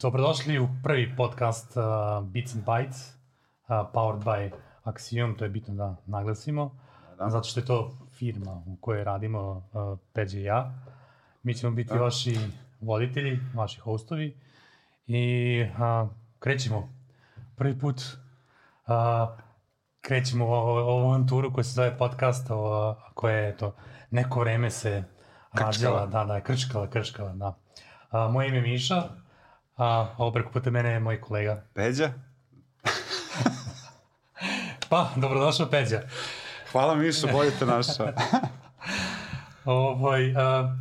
dobrodošli u prvi podcast uh, Beats and Bytes, uh, powered by Axiom, to je bitno da naglasimo, da. zato što je to firma u kojoj radimo uh, Peđe i ja. Mi ćemo biti da. vaši voditelji, vaši hostovi i uh, krećemo. Prvi put uh, krećemo u ovu avanturu koja se zove podcast, o, koja je to neko vreme se rađala, da, da, krčkala, krčkala, da. A, moje ime je Miša, a ovo preko puta mene je moj kolega. Peđa? pa, dobrodošao Peđa. Hvala Miša, bolje te našao. ovaj, a,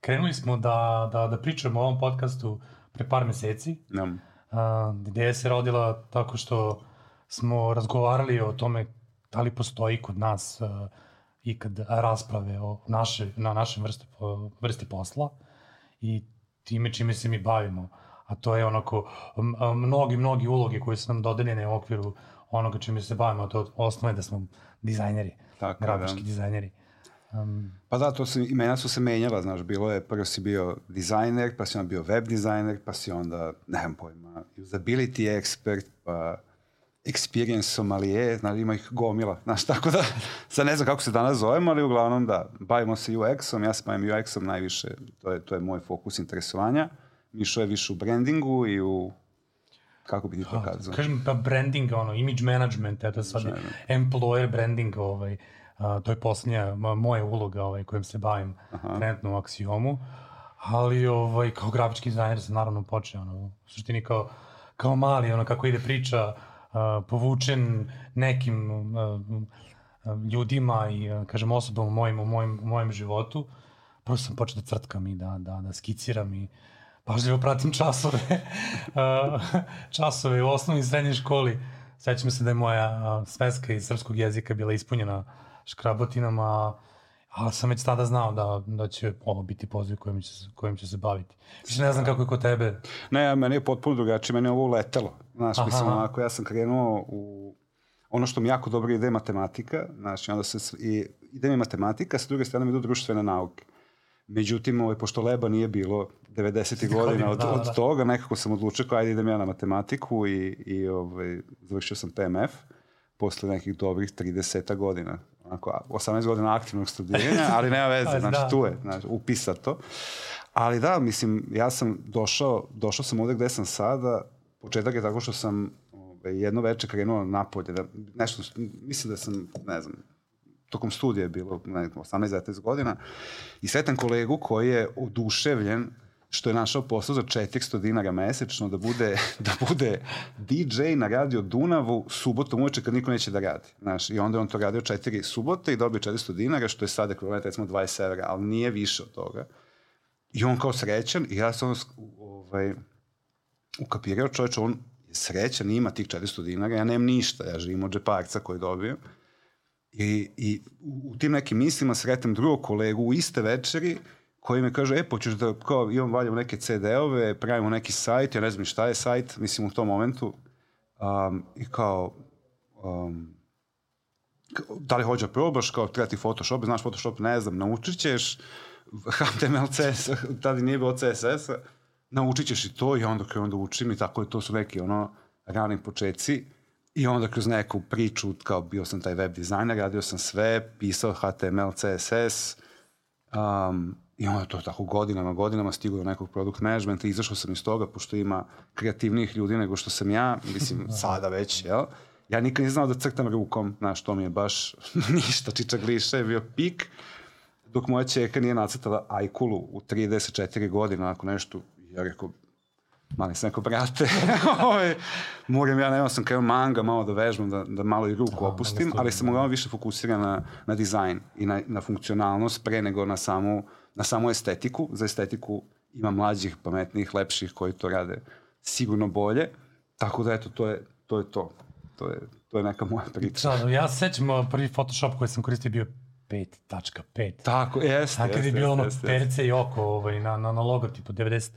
krenuli smo da, da, da pričamo o ovom podcastu pre par meseci. Da. A, ideja se rodila tako što smo razgovarali o tome da li postoji kod nas uh, ikad rasprave o naše, na našem vrste, vrsti posla i time čime se mi bavimo. A to je onako mnogi, mnogi uloge koje su nam dodeljene u okviru onoga čime se bavimo, to osnovno je da smo dizajneri, Tako, grafički da. dizajneri. Um, pa da, to se, imena su se menjala, znaš, bilo je, prvo si bio dizajner, pa si onda bio web dizajner, pa si onda, nemam pojma, usability expert, pa experience somalije, znači ima ih gomila, znaš, tako da, sad ne znam kako se danas zovemo, ali uglavnom da, bavimo se UX-om, ja se bavim UX-om najviše, to je, to je moj fokus interesovanja, Mišo je više u brandingu i u kako bi ti to kazao? Kažem, pa branding, ono, image management, eto sad, employer branding, ovaj, a, to je posljednja moja uloga ovaj, kojim se bavim Aha. trenutno u Axiomu, ali ovaj, kao grafički dizajner sam naravno počeo, ono, u suštini kao, kao mali, ono, kako ide priča, povučen nekim ljudima i, kažem, osobama u mojim, u mojim, u mojem životu, prosto sam počeo da crtkam i da, da, da skiciram i pažljivo pratim časove, časove u osnovnoj i srednjoj školi. Sećam se da je moja sveska iz srpskog jezika bila ispunjena škrabotinama, ali sam već tada znao da, da će ovo biti poziv kojim će, kojim će se baviti. Više ne znam kako je kod tebe. Ne, meni je potpuno drugačije, meni je ovo uletelo. Znaš, Aha. mislim, onako, ja sam krenuo u ono što mi jako dobro ide je matematika, znaš, i onda se, i, ide mi matematika, sa druge strane mi idu društvene nauke. Međutim, ovaj, pošto leba nije bilo 90. godina od, da, od da. toga, nekako sam odlučio kao ajde idem ja na matematiku i, i ovaj, završio sam PMF posle nekih dobrih 30 godina. Onako, 18 godina aktivnog studiranja, ali nema veze, znači da. tu je, znači, upisato. Ali da, mislim, ja sam došao, došao sam ovde gde sam sada, početak je tako što sam ove, jedno veče krenuo napolje, da, nešto, mislim da sam, ne znam, tokom studija je bilo, ne, 18-19 godina, i sretan kolegu koji je oduševljen što je našao posao za 400 dinara mesečno da bude, da bude DJ na radio Dunavu subotom uveče kad niko neće da radi. Znaš, I onda on to radio četiri subote i dobio 400 dinara, što je sada ekvivalent recimo 20 evra, ali nije više od toga. I on kao srećan i ja sam ovaj, ukapirao čovječ, on je srećan, ima tih 400 dinara, ja nemam ništa, ja živim od džeparca koji dobio. I, i u tim nekim mislima sretem drugog kolegu u iste večeri koji me kaže, e, poćeš da, kao, imam valjamo neke CD-ove, pravimo neki sajt, ja ne znam šta je sajt, mislim u tom momentu, um, i kao, um, da li hođe da probaš, kao treba ti Photoshop, znaš Photoshop, ne znam, naučit ćeš HTML, CSS, tada nije bilo CSS-a, naučit ćeš i to i onda kada onda učim i tako je, to su neki ono rani početci i onda kroz neku priču, kao bio sam taj web dizajner, radio sam sve, pisao HTML, CSS, um, I onda to tako godinama, godinama stiglo do nekog produkt managementa, izašao sam iz toga, pošto ima kreativnijih ljudi nego što sam ja, mislim, sada već, jel? Ja nikad nisam znao da crtam rukom, znaš, to mi je baš ništa, čiča gliša je bio pik, dok moja čeka nije nacrtala ajkulu u 34 godina, ako nešto, ja rekao, mali sam neko, brate, ovaj, moram ja, nema sam kreo manga, malo da vežbam, da, da malo i ruku Aha, opustim, ali sam uglavnom više fokusiran na, na dizajn i na, na funkcionalnost pre nego na samu na samu estetiku. Za estetiku ima mlađih, pametnijih, lepših koji to rade sigurno bolje. Tako da eto, to je to. Je to. To, je, to je neka moja priča. Da, ja se sećam prvi Photoshop koji sam koristio bio 5.5. Tako, jeste. A kad je bilo ono perce i oko ovaj, na, na, na logotipu 90,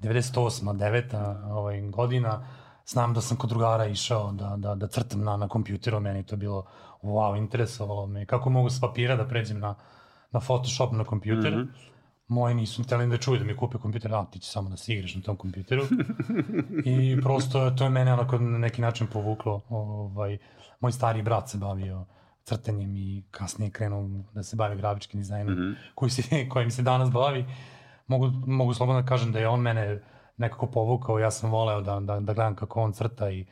98. 9. Ovaj, godina, znam da sam kod drugara išao da, da, da crtam na, na kompjuteru, meni to bilo wow, interesovalo me. Kako mogu s papira da pređem na, na Photoshop na kompjuter. Mm -hmm. moji nisu hteli da čuju da mi kupe kompjuter, a ti će samo da se igraš na tom kompjuteru. I prosto to je mene onako na neki način povuklo. Ovaj, moj stari brat se bavio crtanjem i kasnije krenuo da se bavi grafičkim dizajnom, mm -hmm. koji se, kojim se danas bavi. Mogu, mogu slobodno da kažem da je on mene nekako povukao, ja sam voleo da, da, da gledam kako on crta i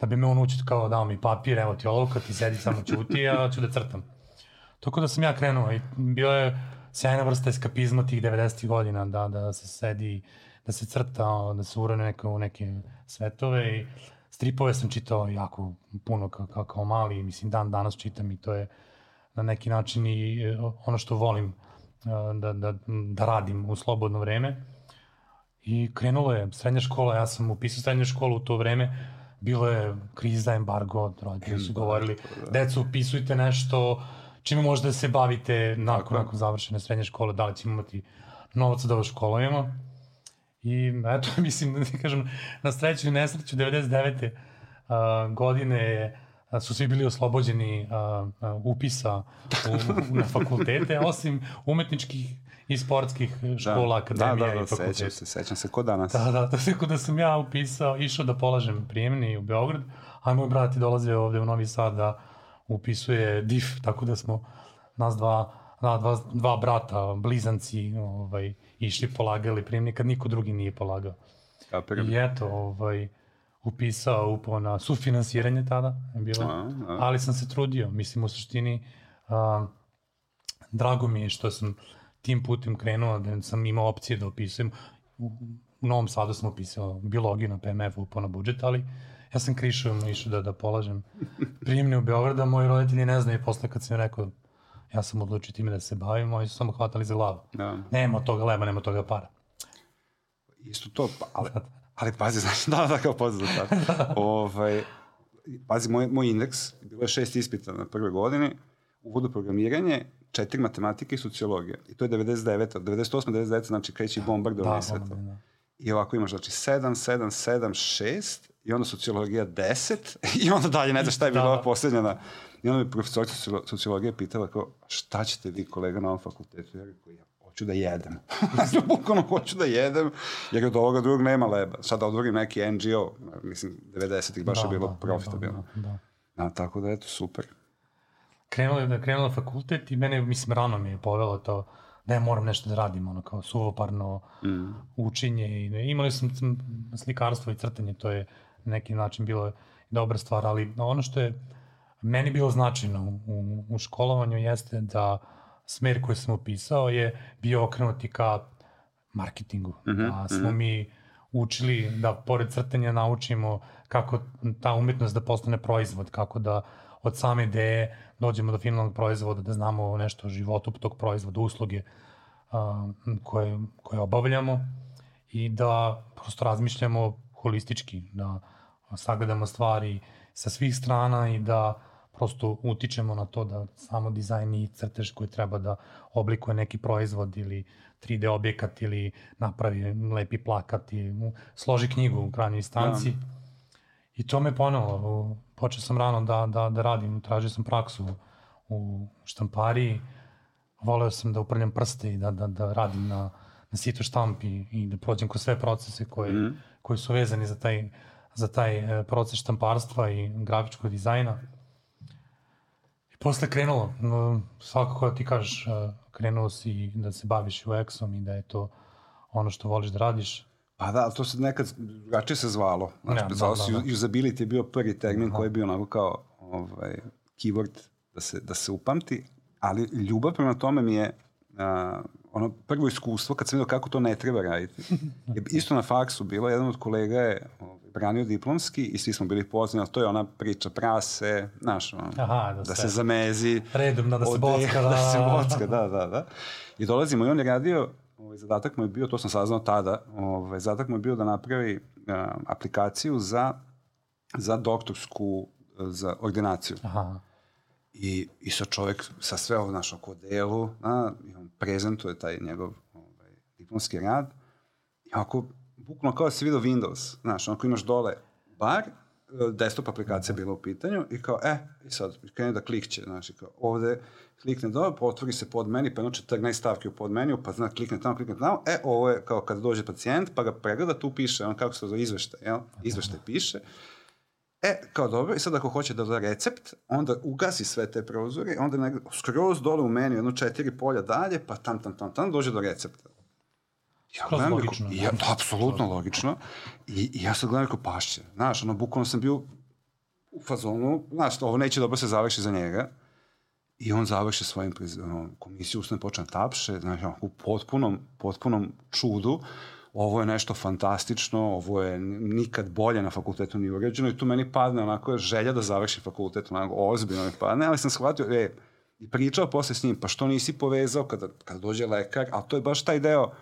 da bi me on učit kao dao mi papir, evo ti olovka, ti sedi samo čuti, ja ću da crtam. Tako da sam ja krenuo i bilo je sjajna vrsta eskapizma tih 90. godina, da, da se sedi, da se crta, da se urane neke, u neke svetove i stripove sam čitao jako puno kao, kao, kao mali, mislim dan danas čitam i to je na neki način i e, ono što volim e, da, da, da radim u slobodno vreme. I krenulo je srednja škola, ja sam upisao srednju školu u to vreme, bilo je kriza, embargo, roditelji su govorili, da. decu upisujte nešto, čime možda se bavite nakon, nakon završene srednje škole, da li ćemo imati novaca da ovo školujemo. I eto, mislim, da ti kažem, na sreću i nesreću 99. Uh, godine su svi bili oslobođeni uh, uh, upisa u, na fakultete, osim umetničkih i sportskih škola, da, akademija da, da, da, i fakulteta. Sećam se, sećam se, ko danas. Da, da, da, tako da sam ja upisao, išao da polažem prijemni u Beograd, a moj brat je dolazio ovde u Novi Sad da upisuje DIF, tako da smo nas dva, da, dva, dva brata, blizanci, ovaj, išli polagali prijemni kad niko drugi nije polagao. Kapiram. I eto, ovaj, upisao upao na sufinansiranje tada, je bilo, a, a. ali sam se trudio, mislim u suštini, a, drago mi je što sam tim putem krenuo, da sam imao opcije da upisujem, u, u Novom Sadu sam upisao biologiju na PMF, upao na budžet, ali ja sam krišao išao da, da polažem prijemni u Beograda, moji roditelji ne znaju posle kad sam rekao ja sam odlučio time da se bavim, oni su samo hvatali za glavu. Da. Nema toga leba, nema toga para. Isto to, pa, ali, ali pazi, znači, da, da, kao poznat. da. ovaj, pazi, moj, moj indeks, bilo je šest ispita na prvoj godini, uvodu programiranje, četiri matematike i sociologija. I to je 99. 98. 99. znači kreći bombardovanje da. Da. I ovako imaš, znači, 7, 7, 7, 6, i onda sociologija 10, i onda dalje, ne znaš šta je bila da. ova poslednja na... I onda mi profesor sociologije pitala kao, šta ćete vi kolega na ovom fakultetu? Ja rekao, ja hoću da jedem. Znači, bukvalno hoću da jedem, jer od ovoga drugog nema leba. Sad da odvorim neki NGO, mislim, 90-ih baš da, je bilo da, profitabilno. Da, da, da. A, tako da, eto, super. Krenulo je da krenulo fakultet i mene, mislim, rano mi je povelo to da ja moram nešto da radim, ono, kao suvoparno mm. učenje. I, imali sam slikarstvo i crtanje, to je neki način bilo dobra stvar, ali ono što je meni bilo značajno u, u školovanju jeste da smer koji sam upisao je bio okrenuti ka marketingu. Mm -hmm, da smo mm -hmm. mi učili da pored crtanja naučimo kako ta umetnost da postane proizvod, kako da od same ideje dođemo do finalnog proizvoda, da znamo nešto o životu tog proizvoda, usluge a, koje, koje obavljamo i da prosto razmišljamo holistički, da sagledamo stvari sa svih strana i da prosto utičemo na to da samo dizajn i crtež koji treba da oblikuje neki proizvod ili 3D objekat ili napravi lepi plakat i složi knjigu u krajnjoj instanci. Ja. I to me ponelo. Počeo sam rano da, da, da radim, tražio sam praksu u štampariji, voleo sam da uprljam prste i da, da, da radim na, na sito štampi i da prođem kroz sve procese koje, mm. koji su vezani za taj za taj e, proces štamparstva i grafičkog dizajna. I posle krenulo, svakako ti kažeš, e, krenuo si da se baviš UX-om i da je to ono što voliš da radiš. Pa da, to se nekad drugačije se zvalo. Znači, ja, da, zvalo da, se da, da. usability je bio prvi termin Aha. koji je bio onako kao ovaj, keyword da se, da se upamti, ali ljubav prema tome mi je uh, ono prvo iskustvo kad sam vidio kako to ne treba raditi. Je isto na faksu bilo, jedan od kolega je branio diplomski i svi smo bili poznani, to je ona priča prase, znaš, Aha, da, da se zamezi. Redom, da se bocka. Da, da se bocka, da, da, da. I dolazimo i on je radio, ovaj, zadatak mu je bio, to sam saznao tada, ovaj, zadatak mu je bio da napravi uh, aplikaciju za, za doktorsku, za ordinaciju. Aha. I, I sa čovek sa sve ovo našo oko delu, a, i on prezentuje taj njegov ovaj, diplomski rad. I ako bukvalno kao da si vidio Windows, znaš, onako imaš dole bar, desktop aplikacija bila u pitanju i kao, e, i sad, krenu da klikće, znaš, i kao, ovde klikne pa otvori se pod meni, pa jedno 14 stavke u pod meniju, pa zna, klikne tamo, klikne tamo, e, ovo je kao kada dođe pacijent, pa ga pregleda, tu piše, on kako se to zove, izveštaj, jel? Izveštaj piše. E, kao dobro, i sad ako hoće da da recept, onda ugasi sve te prozore, onda negde, skroz dole u menu, jedno četiri polja dalje, pa tam, tam, tam, tam, dođe do recepta. Ja Skroz gledam, logično. Ja, da, apsolutno logično. I, I ja sad gledam kako pašće. Znaš, ono, bukvalno sam bio u fazonu, znaš, ovo neće dobro se završi za njega. I on završi svojim ono, komisiju, ustane počne da tapše, znaš, u potpunom, potpunom čudu. Ovo je nešto fantastično, ovo je nikad bolje na fakultetu ni uređeno i tu meni padne onako želja da završi fakultet, onako ozbiljno mi padne, ali sam shvatio, e, i pričao posle s njim, pa što nisi povezao kada, kada dođe lekar, a to je baš taj deo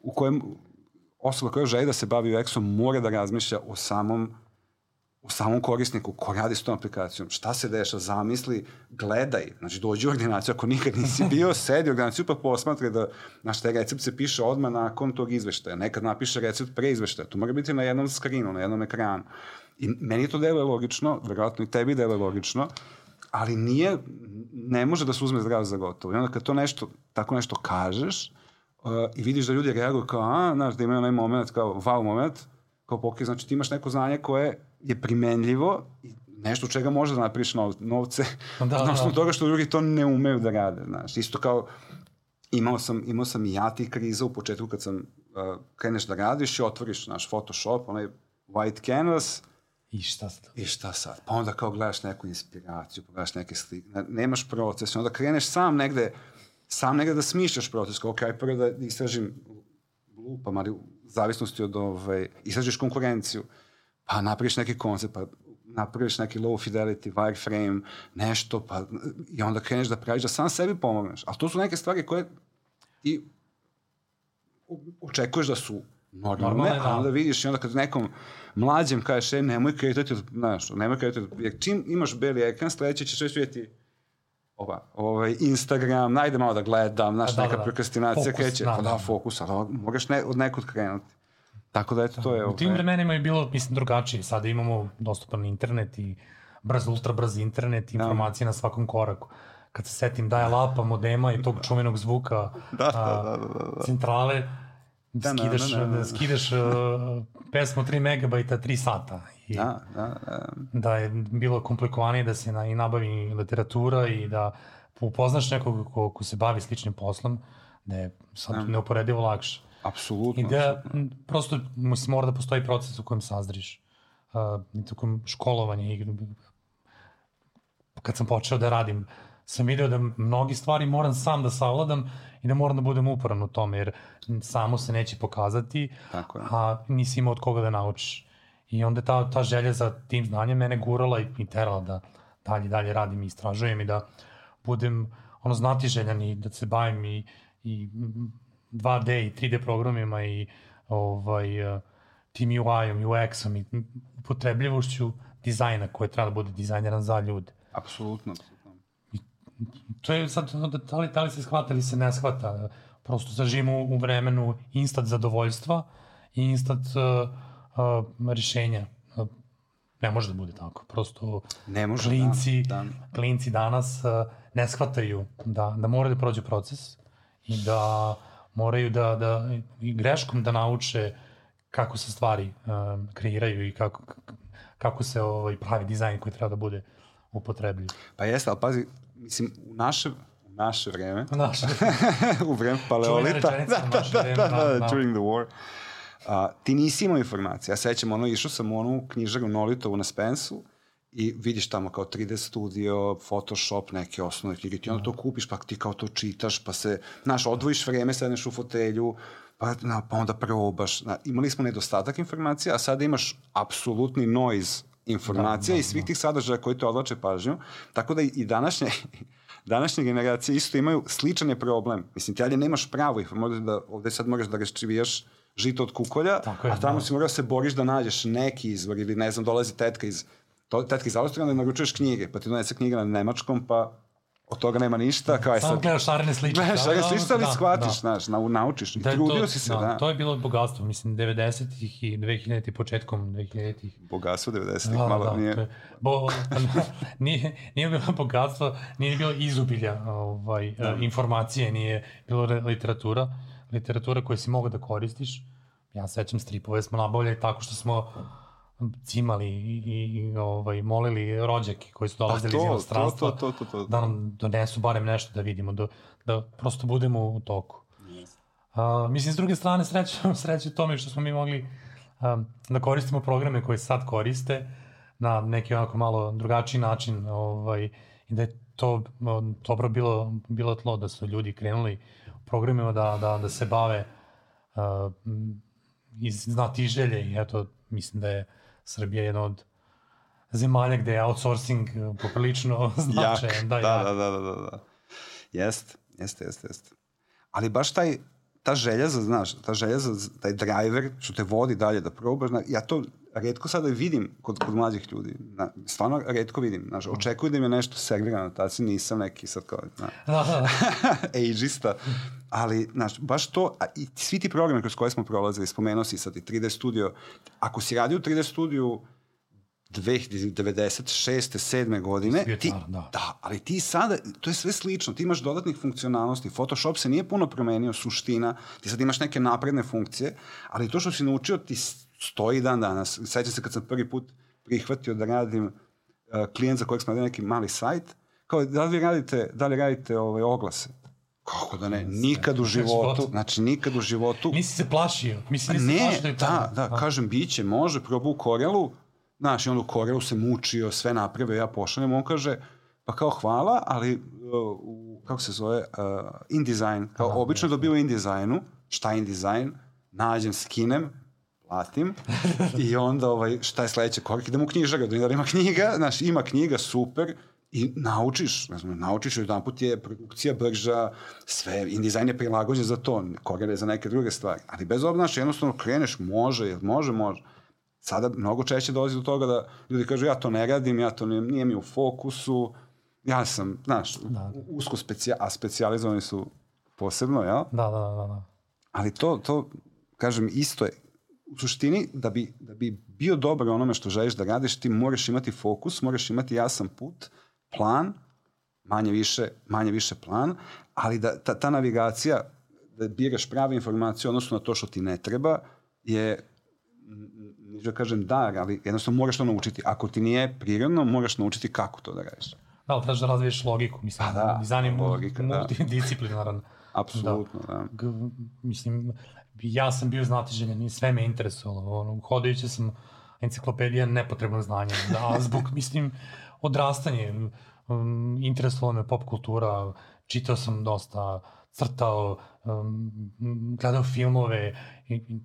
u kojem osoba koja želi da se bavi UX-om mora da razmišlja o samom u samom korisniku ko radi s tom aplikacijom, šta se dešava, zamisli, gledaj, znači dođi u ordinaciju, ako nikad nisi bio, sedi u ordinaciju pa posmatra da, znaš, taj recept se piše odmah nakon tog izveštaja, nekad napiše recept pre izveštaja, to mora biti na jednom skrinu, na jednom ekranu. I meni to deluje logično, verovatno i tebi deluje logično, ali nije, ne može da se uzme zdrav za gotovo. I onda kad to nešto, tako nešto kažeš, uh, i vidiš da ljudi reaguju kao, a, znaš, da imaju onaj moment, kao wow moment, kao pokaj, znači ti imaš neko znanje koje je primenljivo i nešto čega može da napriš novce, da, da. na osnovu toga što drugi to ne umeju da rade, znaš. Isto kao, imao sam, imao sam i ja ti kriza u početku kad sam, uh, kreneš da radiš i otvoriš naš Photoshop, onaj white canvas, I šta sad? I šta sad? Pa onda kao gledaš neku inspiraciju, pa gledaš neke slike, nemaš proces, onda kreneš sam negde, sam negde da smišljaš proces, kao ok, prvo da istražim lupam, ali u zavisnosti od, ovaj, istražiš konkurenciju, pa napraviš neki koncept, pa napraviš neki low fidelity wireframe, nešto, pa i onda kreneš da praviš da sam sebi pomogneš. Ali to su neke stvari koje ti očekuješ da su normalne, normalne da. a onda vidiš i onda kad nekom mlađem kažeš, e, nemoj kretati, znaš, nemoj kretati, jer čim imaš beli ekran, sledeće ćeš već vidjeti ova, ovaj, Instagram, najde malo da gledam, znaš, da, neka da, da. prokrastinacija kreće, da, pa da, da, fokus, ali moraš ne, od nekud krenuti. Tako da, eto, to je... U tim vremenima je bilo, mislim, drugačije. Sada imamo dostupan internet i brz, ultra brz internet i da. informacije da. na svakom koraku. Kad se setim daje lapa, modema i tog da. čuvenog zvuka da, da, da, da, da, da. centrale, da, skidaš, da, da, da, da. skidaš uh, pesmu 3 megabajta 3 sata. I da, da, da. Da je bilo komplikovanije da se na, i nabavi literatura i da upoznaš nekog ko, ko se bavi sličnim poslom, da je sad da. neuporedivo lakše. Apsolutno. I da prosto mislim, mora da postoji proces u kojem sazriš. Uh, u kojem školovanje i kad sam počeo da radim sam video da mnogi stvari moram sam da savladam i da moram da budem uporan u tome, jer samo se neće pokazati, Tako je. a nisi imao od koga da naučiš. I onda ta, ta želja za tim znanjem mene gurala i, i terala da dalje, dalje radim i istražujem i da budem ono znati željan i da se bavim i, i 2D i 3D programima i ovaj, tim UI-om, UX-om i upotrebljivošću dizajna koje treba da bude dizajneran za ljude. Apsolutno. To je sad, da li, da li se shvata ili se ne shvata, prosto zaživimo u vremenu instant zadovoljstva i instant uh, uh, rešenja. Uh, ne može da bude tako. Prosto ne može, klinci, da, da. klinci danas uh, ne shvataju da, da mora da prođe proces i da moraju da, da i greškom da nauče kako se stvari um, kreiraju i kako, kako se ovaj, pravi dizajn koji treba da bude upotrebljiv. Pa jeste, ali pazi, mislim, u naše, u naše vreme, u naše. U vreme paleolita, da, da, da, da, da, da, during the war, a, ti nisi imao informacije. Ja sećam, ono, išao sam u onu knjižaru Nolitovu na Spensu i vidiš tamo kao 3D studio, Photoshop, neke osnovne knjige, ti onda to kupiš, pa ti kao to čitaš, pa se, znaš, odvojiš vreme, sedneš u fotelju, pa, na, pa onda probaš. Na, imali smo nedostatak informacija, a sada imaš apsolutni noise informacija da, da, i svih da. tih sadržaja koji te odlače pažnju, tako da i današnje, današnje generacije isto imaju sličan je problem. Mislim, ti ali nemaš pravo informaciju da ovde sad moraš da raščivijaš žito od kukolja, je, a tamo da. si morao da se boriš da nađeš neki izvor ili ne znam, dolazi tetka iz to, tetka iz Austrije, onda naručuješ knjige, pa ti donese knjiga na nemačkom, pa od toga nema ništa, kao je sad... Samo gledaš šarene sličice. Gledaš šarene sličice, ali da, shvatiš, da. znaš, naučiš i da, trudio to, si se, da, da. To je bilo bogatstvo, mislim, 90-ih i 2000-ih, početkom 2000-ih. Bogatstvo 90-ih, da, malo da, nije... Je, bo, nije, nije bilo bogatstvo, nije bilo izubilja ovaj, da. informacije, nije bilo literatura, literatura koju si mogao da koristiš. Ja sećam stripove smo nabavljali tako što smo cimali i, i ovaj, molili rođake koji su dolazili pa iz inostranstva to, to, to, to, da nam donesu barem nešto da vidimo, da, da prosto budemo u toku. Yes. Uh, mislim, s druge strane, sreće, sreće tome što smo mi mogli um, da koristimo programe koje sad koriste na neki onako malo drugačiji način ovaj, i da je to dobro bilo, bilo tlo da su ljudi krenuli u programima da, da, da se bave uh, iz znati želje i eto, mislim da je Srbija je jedna od zemalja gde je outsourcing uh, poprilično značajan. Da, da, da, da, da, da. Jeste, jeste, jeste, jeste. Ali baš taj, ta želja za, znaš, ta želja za taj driver što te vodi dalje da probaš, ja to redko sada vidim kod, kod mlađih ljudi. Na, stvarno redko vidim. Znaš, očekuju da im je nešto servirano, tad si nisam neki sad kao, na, da, da. ageista. Ali, znaš, baš to, a i svi ti programe kroz koje smo prolazili, spomenuo si sad i 3D studio, ako si radio u 3D studiju 96. 7. godine, ti, da. da, ali ti sada, to je sve slično, ti imaš dodatnih funkcionalnosti, Photoshop se nije puno promenio, suština, ti sad imaš neke napredne funkcije, ali to što si naučio ti stoji dan danas. Sećam se kad sam prvi put prihvatio da radim uh, klijent za kojeg smo radili neki mali sajt, kao da li radite, da li radite ovaj, oglase? Kako da ne? Nikad u životu, znači nikad u životu. Nisi se plašio? Mislim, nisi ne, plašio da, da, da, kažem, biće, može, probao u Corelu, znaš, i on u Corelu se mučio, sve napravio, ja pošaljem, on kaže, pa kao hvala, ali uh, u, kako se zove, uh, InDesign, kao Aha, obično dobio InDesignu, šta je InDesign, nađem, skinem, platim i onda ovaj, šta je sledeće korak, idemo u knjižaru, da ima knjiga, znaš, ima knjiga, super, i naučiš, ne znam, naučiš jedan put je produkcija brža, sve, InDesign je prilagođen za to, Corel je za neke druge stvari, ali bez obzira, znaš, jednostavno kreneš, može, može, može. Sada mnogo češće dolazi do toga da ljudi kažu ja to ne radim, ja to ne, nije mi u fokusu, ja sam, znaš, da. usko specija, a specijalizovani su posebno, jel? Da, da, da, da. Ali to, to, kažem, isto je, u suštini, da bi, da bi bio dobar onome što želiš da radiš, ti moraš imati fokus, moraš imati jasan put, plan, manje više, manje više plan, ali da ta, ta navigacija, da biraš pravu informaciju odnosno na to što ti ne treba, je neću da kažem dar, ali jednostavno moraš to naučiti. Ako ti nije prirodno, moraš naučiti kako to da radiš. Da, ali trebaš da razviješ logiku, mislim, pa da, dizajn je logika, da. multidisciplinaran. Da. Apsolutno, da. da. Mislim, ja sam bio znatiželjan i sve me interesovalo. Ono, hodajući sam enciklopedija nepotrebnog znanja. Da, zbog, mislim, odrastanje, um, interesovalo me pop kultura, čitao sam dosta, crtao, um, gledao filmove,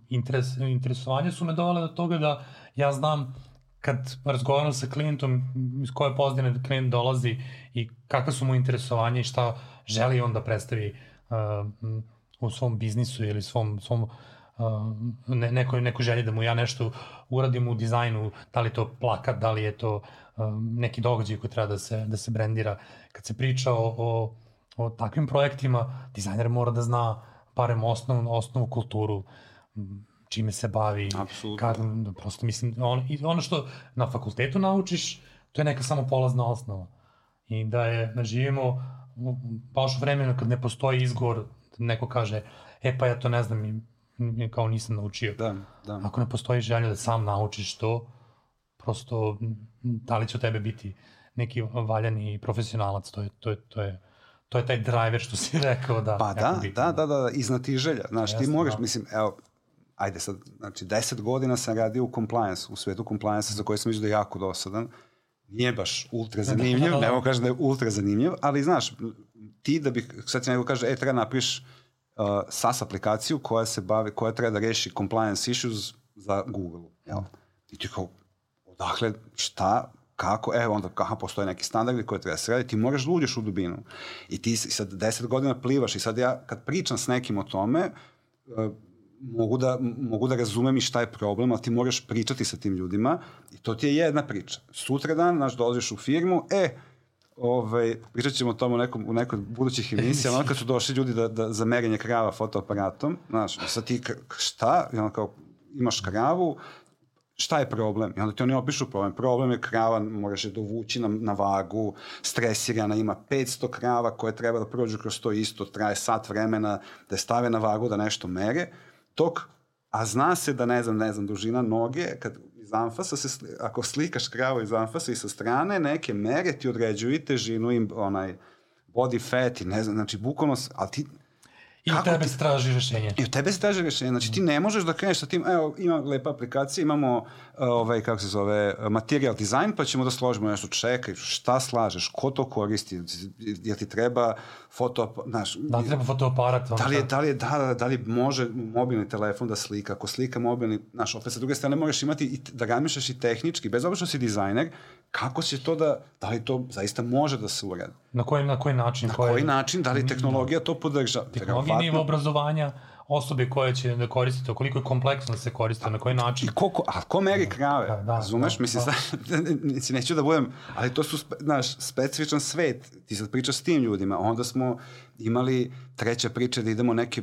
interes, interesovanje su me dovale do toga da ja znam kad razgovaram sa klijentom iz koje pozdine klijent dolazi i kakva su mu interesovanja i šta želi on da predstavi uh, u svom biznisu ili svom, svom uh, ne, nekoj, nekoj želji da mu ja nešto uradim u dizajnu, da li je to plakat, da li je to uh, neki događaj koji treba da se, da se brendira. Kad se priča o, o, o takvim projektima, dizajner mora da zna barem osnovnu, osnovnu kulturu, čime se bavi. Apsolutno. Kad, prosto mislim, on, ono što na fakultetu naučiš, to je neka samo polazna osnova. I da je, da živimo baš u vremenu kad ne postoji izgovor neko kaže, e pa ja to ne znam i kao nisam naučio. Da, da. Ako ne postoji želja da sam naučiš to, prosto da li će tebe biti neki valjani profesionalac, to je, to je, to je, to je taj driver što si rekao da... Pa da, da, da, da, da, iznati želja. Znaš, ti moraš, da. mislim, evo, ajde sad, znači, deset godina sam radio u compliance, u svetu compliance za koje sam vidio da je jako dosadan. Nije baš ultra zanimljiv, ne mogu kažem da je ultra zanimljiv, ali znaš, ti da bih, sad ti nego kaže, e, treba da napriš uh, SAS aplikaciju koja se bavi, koja treba da reši compliance issues za Google. Jel? I ti kao, odakle, šta, kako, evo onda, kako postoje neki standardi koje treba da se raditi, ti moraš da uđeš u dubinu. I ti sad deset godina plivaš i sad ja kad pričam s nekim o tome, uh, mogu da, mogu da razumem i šta je problem, ali ti moraš pričati sa tim ljudima i to ti je jedna priča. Sutra dan, znaš, dolaziš u firmu, e, ovaj, pričat ćemo o tom u, nekom, u nekoj budućih emisija, ono kad su došli ljudi da, da, za merenje krava fotoaparatom, znaš, sad ti šta, i ono kao, imaš kravu, šta je problem? I onda ti oni opišu problem. Problem je krava, moraš je dovući na, na vagu, stresirana, ima 500 krava koje treba da prođu kroz to isto, traje sat vremena, da je stave na vagu, da nešto mere, tok, a zna se da, ne znam, ne znam, dužina noge, kad iz anfasa se, ako slikaš kravu iz anfasa i sa strane, neke mere ti određuju i težinu i onaj body fat i ne znam, znači bukvalno, ali ti, I u tebe se traži rešenje. I u tebe se traži rešenje. Znači ti ne možeš da kreneš sa tim, evo ima lepa aplikacija, imamo ovaj, kako se zove, material design, pa ćemo da složimo nešto. Čekaj, šta slažeš, ko to koristi, jel ti treba foto, znaš... Da li treba fotoaparat? Da li, je, da, li, je, da, da li može mobilni telefon da slika, ako slika mobilni, znaš, opet sa druge strane možeš imati i da razmišljaš i tehnički, bez obzira što si dizajner, kako će to da, da li to zaista može da se uradi? Na koji, na koji način? Na koji, koji način, da li tehnologija to podrža? Tehnologija nivo obrazovanja osobe koje će da koriste to, koliko je kompleksno da se koriste, na koji način. I ko, a ko meri krave? Da, da, Razumeš? Da, Mislim, da. Sad, neću da budem, ali to su, znaš, specifičan svet. Ti sad pričaš s tim ljudima. Onda smo imali treća priča da idemo neke,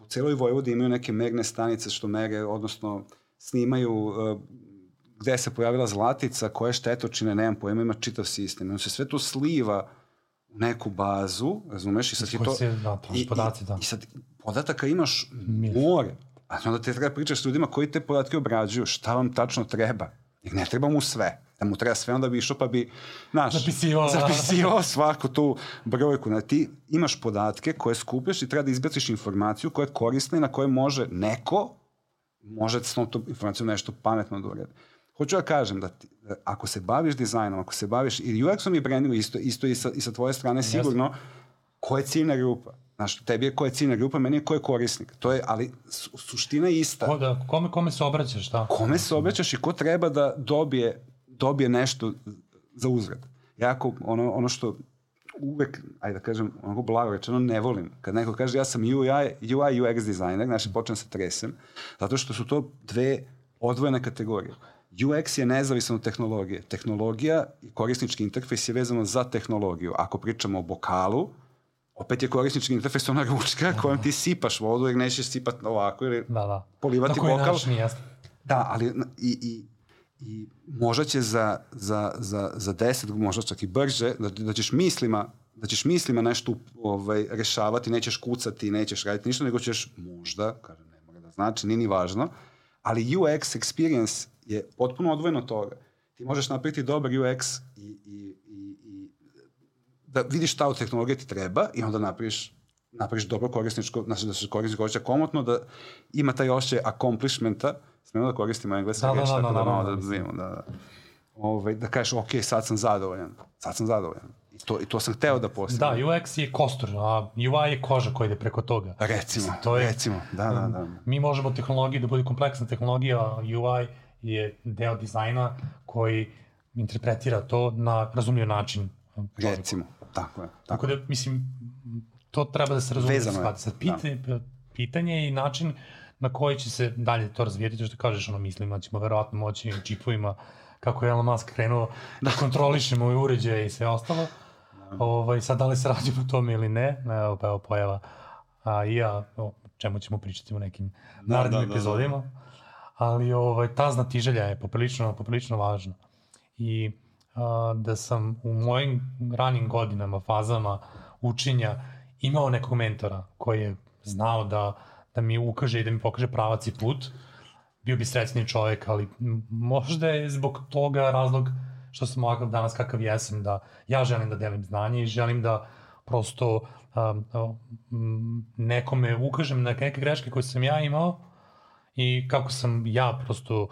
u celoj Vojvodi imaju neke merne stanice što mere, odnosno snimaju uh, gde se pojavila zlatica, koje štetočine, nemam pojma, ima čitav sistem. Ono se sve to sliva u neku bazu, razumeš, i sad ti to... Se, da, i, podaci, da. I, I sad podataka imaš more. A onda te treba pričaš s ljudima koji te podatke obrađuju, šta vam tačno treba. Jer ne treba mu sve. Da mu treba sve, onda bi išao pa bi, znaš, zapisivao, zapisivao svaku tu brojku. Znači, ti imaš podatke koje skupljaš i treba da izbaciš informaciju koja je korisna i na koje može neko, može s tom informacijom nešto pametno da uredi. Hoću da kažem da ti, da ako se baviš dizajnom, ako se baviš i UX-om i brandingom, isto, isto i sa, i sa tvoje strane sigurno, ko je ciljna grupa? Znaš, tebi je ko je ciljna grupa, meni je ko je korisnik. To je, ali su, suština je ista. Ko, da, kome, kome se obraćaš, da? Kome se obraćaš i ko treba da dobije, dobije nešto za uzrad. Jako, ono, ono što uvek, ajde da kažem, onako blago rečeno, ne volim. Kad neko kaže ja sam UI, UI UX dizajner, znači počnem se tresem, zato što su to dve odvojene kategorije. UX je nezavisan od tehnologije. Tehnologija i korisnički interfejs je vezano za tehnologiju. Ako pričamo o bokalu, opet je korisnički interfejs ona ručka da, kojom ti sipaš vodu jer nećeš sipati ovako ili da, da. polivati bokal. Način, jasno. Da, ali i, i, i možda će za, za, za, za deset, možda čak i brže, da, da ćeš mislima da ćeš mislima nešto ovaj, rešavati, nećeš kucati, nećeš raditi ništa, nego ćeš možda, kažem, ne mora da znači, nije ni važno, ali UX experience je potpuno odvojeno od toga. Ti možeš napraviti dobar UX i, i, i, i da vidiš šta od tehnologije ti treba i onda napraviš napraviš dobro korisničko, znači da se korisnik koristi komotno, da ima taj osjećaj accomplishmenta, smemo da koristimo engleska da, da, reč, da, tako da, da, da, da, da, da, da, da, Ove, da kažeš, ok, sad sam zadovoljan, sad sam zadovoljan. I to, i to sam hteo da postavim. Da, UX je kostur, a UI je koža koja ide preko toga. Recimo, Mislim, to je, recimo, da, da, da. Mi možemo tehnologiju da bude kompleksna tehnologija, UI je deo dizajna koji interpretira to na razumljiv način. Čovjeku. Recimo, tako je. Tako, tako da, mislim, to treba da se razumije. Vezano je. Sad, pitanje, da. pitanje i način na koji će se dalje to razvijeti, to što kažeš, ono, mislimo da ćemo verovatno moći čipovima, kako je Elon Musk krenuo da, da kontrolišemo i uređaje i sve ostalo. Da. Ovaj, sad da li se radi po tome ili ne, evo, pa evo pojava a, i ja, o čemu ćemo pričati u nekim da, narednim da, da, epizodima. Da, da ali ovaj, ta znatiželja je poprilično, poprilično važna. I a, da sam u mojim ranim godinama, fazama učenja imao nekog mentora koji je znao da, da mi ukaže i da mi pokaže pravac i put, bio bi srećni čovjek, ali možda je zbog toga razlog što sam ovakav danas kakav jesam, da ja želim da delim znanje i želim da prosto um, um, nekome ukažem na neke greške koje sam ja imao, i kako sam ja prosto uh,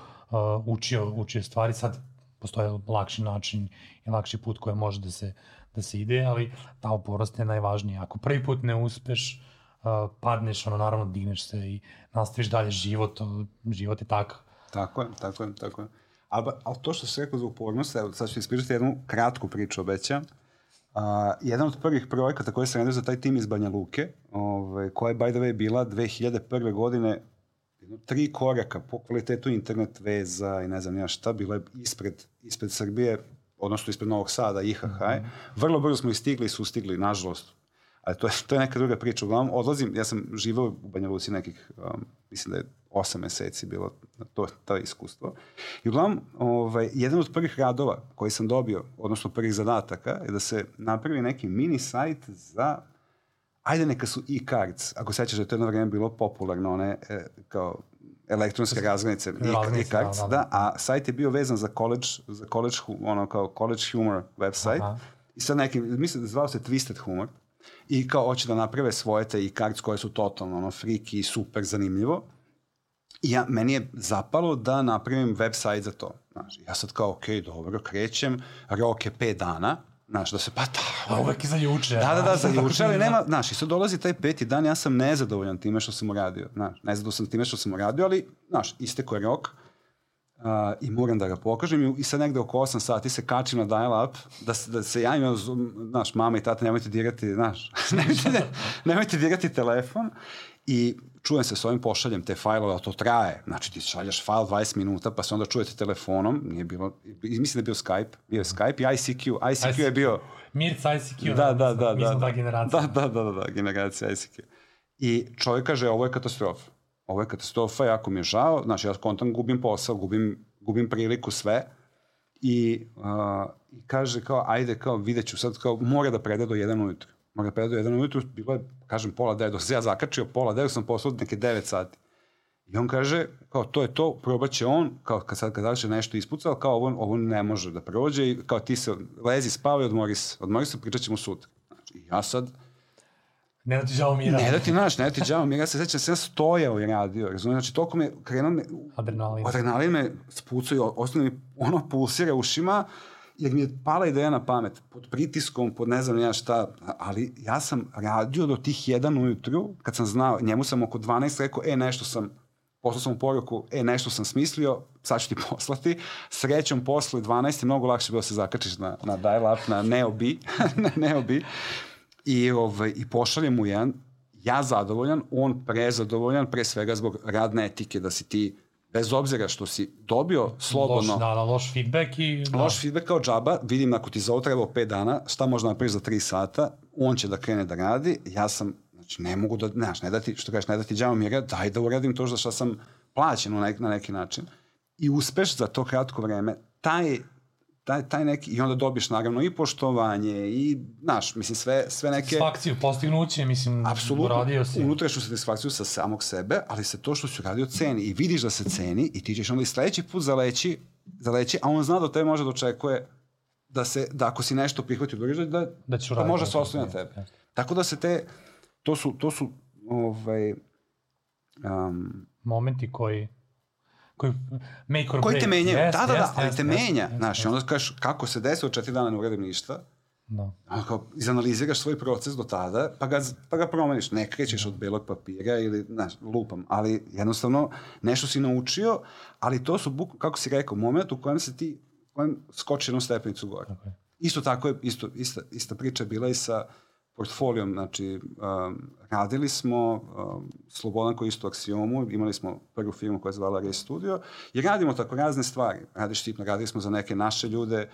učio, učio stvari, sad postoje lakši način i lakši put koji može da se, da se ide, ali ta uporost je najvažnija. Ako prvi put ne uspeš, uh, padneš, ono, naravno, digneš se i nastaviš dalje život, život je takav. Tako je, tako je, tako je. Ali, ali to što se rekao za upornost, evo, sad ću ispričati jednu kratku priču, obećam. Uh, jedan od prvih projekata koji se radio za taj tim iz Banja Luke, ovaj, koja je, by the way, bila 2001. godine tri koraka po kvalitetu internet veza i ne znam ja šta, bilo je ispred, ispred Srbije odnosno ispred Novog Sada, IHH. Mm -hmm. Vrlo brzo smo i stigli i sustigli, nažalost. Ali to je, to je neka druga priča. Uglavnom, odlazim, ja sam živao u Banja Luci nekih, um, mislim da je osam meseci bilo to, to iskustvo. I uglavnom, ovaj, jedan od prvih radova koji sam dobio, odnosno prvih zadataka, je da se napravi neki mini sajt za ajde neka su e-cards, ako sećaš da je to jedno vreme bilo popularno, one e, kao elektronske razglednice e-cards, da, da. da, a sajt je bio vezan za college, za college, ono kao college humor website, Aha. i sad neki, mislim da zvao se Twisted Humor, i kao hoće da naprave svoje te e-cards koje su totalno ono, friki i super zanimljivo. I ja, meni je zapalo da napravim website za to. Znaš, ja sad kao, ok, dobro, krećem, rok je 5 dana, Znaš, da se pa ta... A uvek je za juče. Da, da, da, za juče, ali nema, znaš, i sad dolazi taj peti dan, ja sam nezadovoljan time što sam uradio. Znaš, nezadovoljan sam time što sam uradio, ali, znaš, isteko je rok uh, i moram da ga pokažem i, i sad negde oko 8 sati se kačim na dial-up, da, se, da se javim, znaš, mama i tata, nemojte dirati, znaš, nemojte, ne, nemojte dirati telefon i čujem se s ovim, pošaljem te fajlove, a to traje. Znači ti šaljaš fajl 20 minuta, pa se onda čujete telefonom, nije bilo, mislim da je bio Skype, bio je Skype i ICQ, ICQ, je bio... Mirc ICQ, da, da, da, mi da, da, ta generacija. Da, da, da, da, da, generacija ICQ. I čovjek kaže, ovo je katastrofa. Ovo je katastrofa, jako mi je žao, znači ja kontam gubim posao, gubim, gubim priliku sve, i, uh, kaže kao, ajde, kao, vidjet ću sad, kao, mora da preda do jedan ujutru mora predo jedan ujutru, bilo je, kažem, pola devet, dok se ja zakačio, pola devet sam poslao neke devet sati. I on kaže, kao, to je to, probat će on, kao kad sad kad završi nešto ispucao, kao ovo, ovo ne može da prođe i kao ti se lezi, spavaj, odmori se, odmori se, pričat ćemo sutra. Znači, ja sad, Ne da ti žao mira. Ne da ti, znaš, ne da ti žao mira. Ja se sećam, sam stojao i radio, razumiješ? Znači, toliko me, krenuo me, Adrenalin. Adrenalin me spucao i ostalo mi ono pulsira ušima jer mi je pala ideja na pamet, pod pritiskom, pod ne znam ja šta, ali ja sam radio do tih jedan ujutru, kad sam znao, njemu sam oko 12 rekao, e, nešto sam, poslao sam u poruku, e, nešto sam smislio, sad ću ti poslati. Srećom, posle 12 je mnogo lakše bilo da se zakačiš na, na dial-up, na Neo-B, na Neo-B, i, ovaj, i pošaljem mu jedan, ja zadovoljan, on prezadovoljan, pre svega zbog radne etike, da si ti bez obzira što si dobio slobodno... Loš, da, da, loš feedback i... Da. Loš feedback kao džaba, vidim ako ti za ovo trebao 5 dana, šta možda napraviš za 3 sata, on će da krene da radi, ja sam, znači ne mogu da, znaš, ne da ti, što kažeš, ne da ti džava mira, daj da uradim to za što sam plaćen na, nek, na neki način. I uspeš za to kratko vreme, taj taj, taj neki, i onda dobiješ naravno i poštovanje i, znaš, mislim, sve, sve neke... Satisfakciju, postignuće, mislim, Apsolutno, uradio si. unutrašnju satisfakciju sa samog sebe, ali se to što si uradio ceni i vidiš da se ceni i ti ćeš onda i sledeći put zaleći, zaleći, a on zna da te može da očekuje da se, da ako si nešto prihvati u da, da, da, da može se osloni na tebe. Tako da se te, to su, to su, ovaj, um, momenti koji koji make or koji te menjaju, yes, da, da, da, yes, ali yes, te yes, menja, yes, znaš, yes. onda kažeš kako se desilo četiri dana ne uradim ništa, Da. No. Kao, izanaliziraš svoj proces do tada, pa ga, pa ga promeniš. Ne krećeš od belog papira ili, znaš, lupam, ali jednostavno nešto si naučio, ali to su, buk, kako si rekao, moment u kojem se ti, kojem skoči jednu stepenicu gore. Okay. Isto tako je, isto, ista, ista priča je bila i sa portfolijom, znači um, radili smo um, Slobodan koji isto aksiomu, imali smo prvu firmu koja je zvala Ray Studio i radimo tako razne stvari. Radiš tipno, radili smo za neke naše ljude,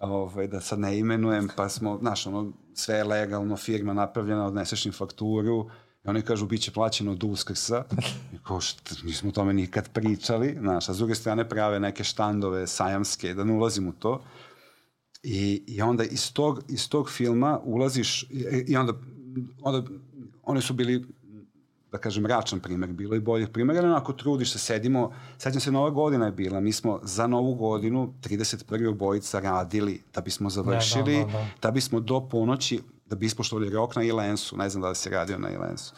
ovaj, da sad ne imenujem, pa smo, znaš, ono, sve je legalno, firma napravljena, odneseš im fakturu, i oni kažu, bit će plaćeno od uskrsa. I kao, šta, nismo o tome nikad pričali, znaš, a s druge strane prave neke štandove sajamske, da ne ulazim u to. I, i onda iz tog, iz tog filma ulaziš i, onda, onda oni su bili da kažem, račan primer, bilo i boljih primjera, ali onako trudiš se, sedimo, sećam se, Nova godina je bila, mi smo za Novu godinu, 31. obojica radili da bismo završili, da, da, da, da. da bismo do ponoći, da bi ispoštovali rok na Ilensu, ne znam da li si radio na Ilensu.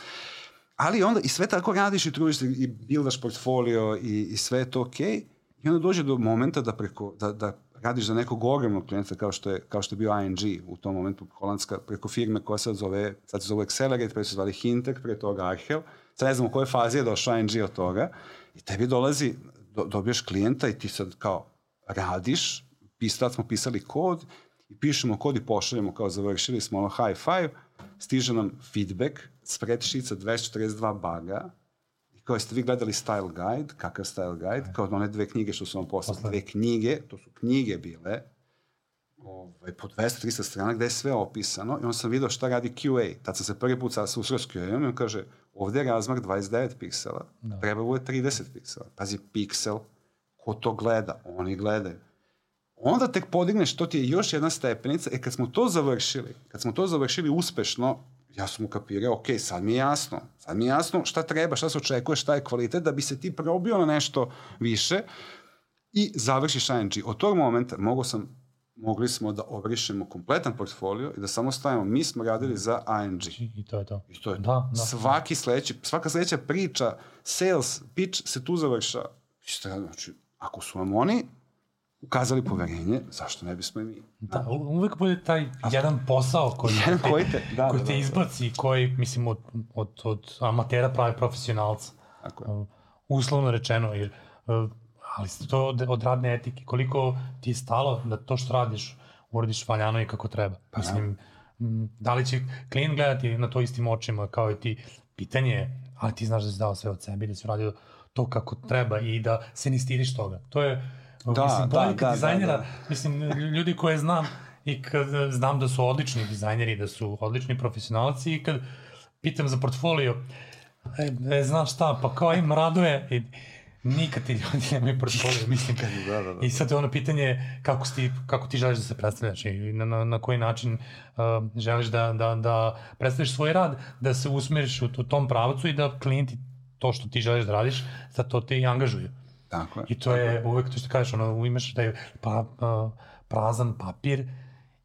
Ali onda i sve tako radiš i trudiš se i bildaš portfolio i, i sve je to okej, okay, i onda dođe do momenta da preko, da, da radiš za nekog ogromnog klijenta kao što je, kao što je bio ING u tom momentu, holandska, preko firme koja sad zove, sad se zove Accelerate, pre su zvali Hintek, pre toga Arhel, sad ne znam u kojoj fazi je došao ING od toga, i tebi dolazi, do, dobiješ klijenta i ti sad kao radiš, pis, tad smo pisali kod, i pišemo kod i pošaljemo kao završili smo ono high five, stiže nam feedback, spreadsheet 242 baga, kao jeste vi gledali Style Guide, kakav Style Guide, kao one dve knjige što su vam poslali, dve knjige, to su knjige bile, ovaj, po 200-300 strana gde je sve opisano i on sam video šta radi QA. Tad sam se prvi put sa susreo s QA i on kaže, ovde je razmak 29 piksela, da. treba bude 30 piksela. Pazi, piksel, ko to gleda? Oni gledaju. Onda tek podigneš, to ti je još jedna stepenica, e kad smo to završili, kad smo to završili uspešno, ja sam ukapirao, ok, sad mi je jasno, sad mi je jasno šta treba, šta se očekuje, šta je kvalitet, da bi se ti probio na nešto više i završiš ING. Od tog momenta mogo sam mogli smo da obrišemo kompletan portfolio i da samo stavimo, mi smo radili za ING. I to je to. I to je to. Da, da. Svaki sledeći, svaka sledeća priča, sales, pitch se tu završa. Znači, ako su vam oni ukazali poverenje, zašto ne bismo i mi? Da, uvek bude taj jedan posao koji, jedan koji te, da, koji da, te da, izbaci, da. koji, mislim, od, od, od amatera pravi profesionalca. Tako je. Uh, uslovno rečeno, jer uh, ali to od, od radne etike, koliko ti je stalo da to što radiš uradiš valjano i kako treba. Pa, Mislim, da li će klijent gledati na to istim očima kao i ti, pitanje je, ali ti znaš da si dao sve od sebe, da si uradio to kako treba i da se ni stidiš toga. To je, da, mislim, bolje da, kad da, dizajnera, da, da. mislim, ljudi koje znam i kad znam da su odlični dizajneri, da su odlični profesionalci i kad pitam za portfolio, e, e znaš šta, pa kao im raduje i Nikad ti ljudi nemaju portfolio, mislim. da, da, da. I sad je ono pitanje kako, ti, kako ti želiš da se predstavljaš i na, na, na koji način uh, želiš da, da, da predstaviš svoj rad, da se usmeriš u, u tom pravcu i da klijenti to što ti želiš da radiš, za to te i angažuju. Tako je. I to je uvek to što kažeš, ono, imaš taj pa, prazan papir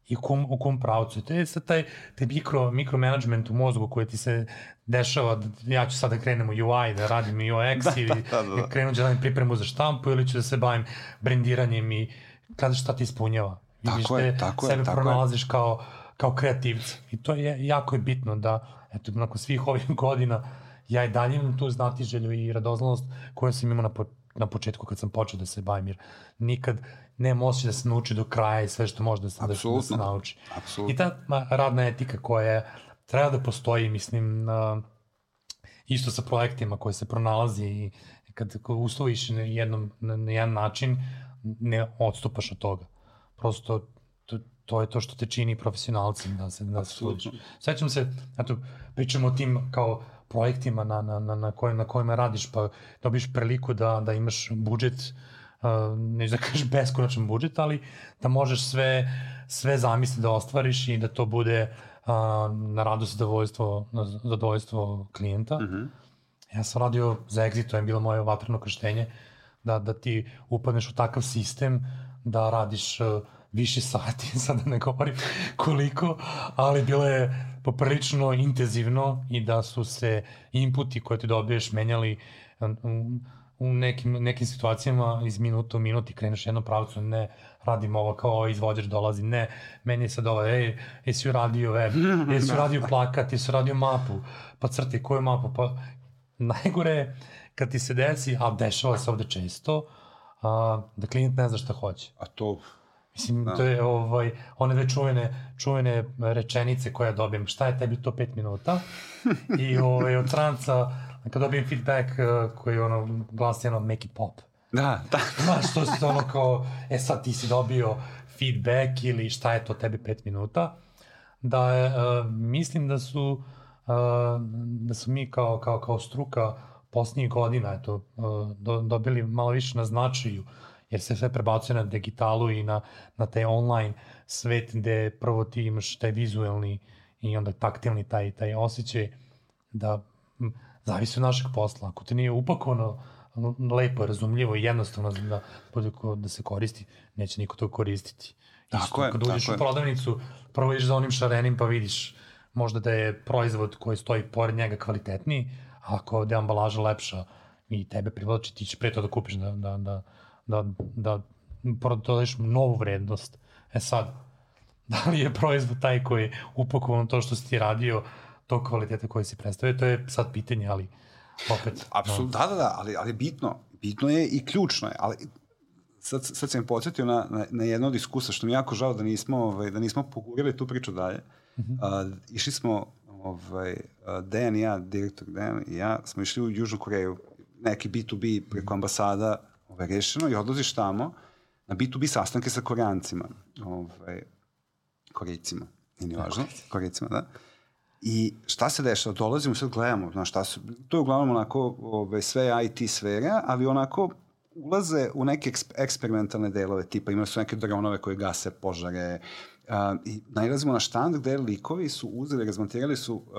i u kom, u kom pravcu. To je sad taj, taj mikro, mikromanagement u mozgu koji ti se dešava, da ja ću sada da krenem u UI, da radim UX da, ili da, da, da. krenu da radim pripremu za štampu ili ću da se bavim brendiranjem i kada šta ti ispunjava. Vidiš tako je, tako sebe je, tako pronalaziš je. kao, kao kreativca. I to je jako je bitno da, eto, nakon svih ovih godina, ja i dalje imam tu znatiželju i radoznalost koju sam imao na, po, na početku kad sam počeo da se bavim, jer nikad nema osjećaj da se nauči do kraja i sve što može da se, da, da se nauči. Absolutno. I ta radna etika koja je, treba da postoji, mislim, isto sa projektima koje se pronalazi i kad usloviš na, jednom, na, na jedan način, ne odstupaš od toga. Prosto, to, to je to što te čini profesionalcim da se da se Sećam se, eto, pričamo o tim kao projektima na, na, na, na, kojim, na kojima radiš, pa dobiš priliku da, da imaš budžet neću da kažeš beskonačan budžet, ali da možeš sve, sve zamisli da ostvariš i da to bude na radost zadovoljstvo, na zadovoljstvo klijenta. Mm -hmm. Ja sam radio za Exit, to je bilo moje vatreno krštenje, da, da ti upadneš u takav sistem da radiš više sati, sad da ne govorim koliko, ali bilo je poprilično intenzivno i da su se inputi koje ti dobiješ menjali um, u nekim, nekim situacijama iz minuta u minut i kreneš jednom pravcu, ne, radim ovo kao ovaj izvođač dolazi, ne, meni je sad ovo, ej, jesi uradio web, jesi uradio plakat, jesi uradio mapu, pa crti koju mapu, pa najgore je kad ti se desi, a dešava se ovde često, a, da klijent ne zna šta hoće. A to Mislim, da. to je ovaj, one dve čuvene, čuvene rečenice koje ja dobijem. Šta je tebi to pet minuta? I ovaj, od stranca kad dobijem feedback uh, koji ono glasi ono make it pop. Da, da. Znaš, to je ono kao, e sad ti si dobio feedback ili šta je to tebi pet minuta. Da je, uh, mislim da su, uh, da su mi kao, kao, kao struka posljednjih godina eto, uh, do, dobili malo više na značaju, jer se sve prebacuje na digitalu i na, na taj online svet gde prvo ti imaš taj vizuelni i onda taktilni taj, taj osjećaj da zavisi od našeg posla. Ako te nije upakovano lepo, razumljivo i jednostavno da, da se koristi, neće niko to koristiti. Tako Isto, je, kad uđeš u prodavnicu, prvo ideš za onim šarenim pa vidiš možda da je proizvod koji stoji pored njega kvalitetniji, a ako da je ambalaža lepša i tebe privlači, ti ćeš pre to da kupiš, da, da, da, da, da prodaješ novu vrednost. E sad, da li je proizvod taj koji je upakovan to što si ti radio, tog kvaliteta koji se predstavio, to je sad pitanje, ali opet... Apsolutno, no. da, da, da, ali, ali bitno, bitno je i ključno je, ali sad, sad sam podsjetio na, na, na jedno od iskusa, što mi jako žao da nismo, ovaj, da nismo pogurili tu priču dalje. Mm -hmm. uh, išli smo, ovaj, Dejan i ja, direktor Dejan i ja, smo išli u Južnu Koreju, neki B2B preko ambasada ovaj, rešeno i odlaziš tamo na B2B sastanke sa koreancima, ovaj, korejcima, nije ni važno, korejcima, da. I šta se dešava? Dolazimo sad gledamo, znaš, šta su, to je uglavnom onako ove, sve IT sfera, ali onako ulaze u neke eksp eksperimentalne delove, tipa imali su neke dronove koje gase požare, Uh, I najlazimo na štand gde likovi su uzeli, razmontirali su uh, uh,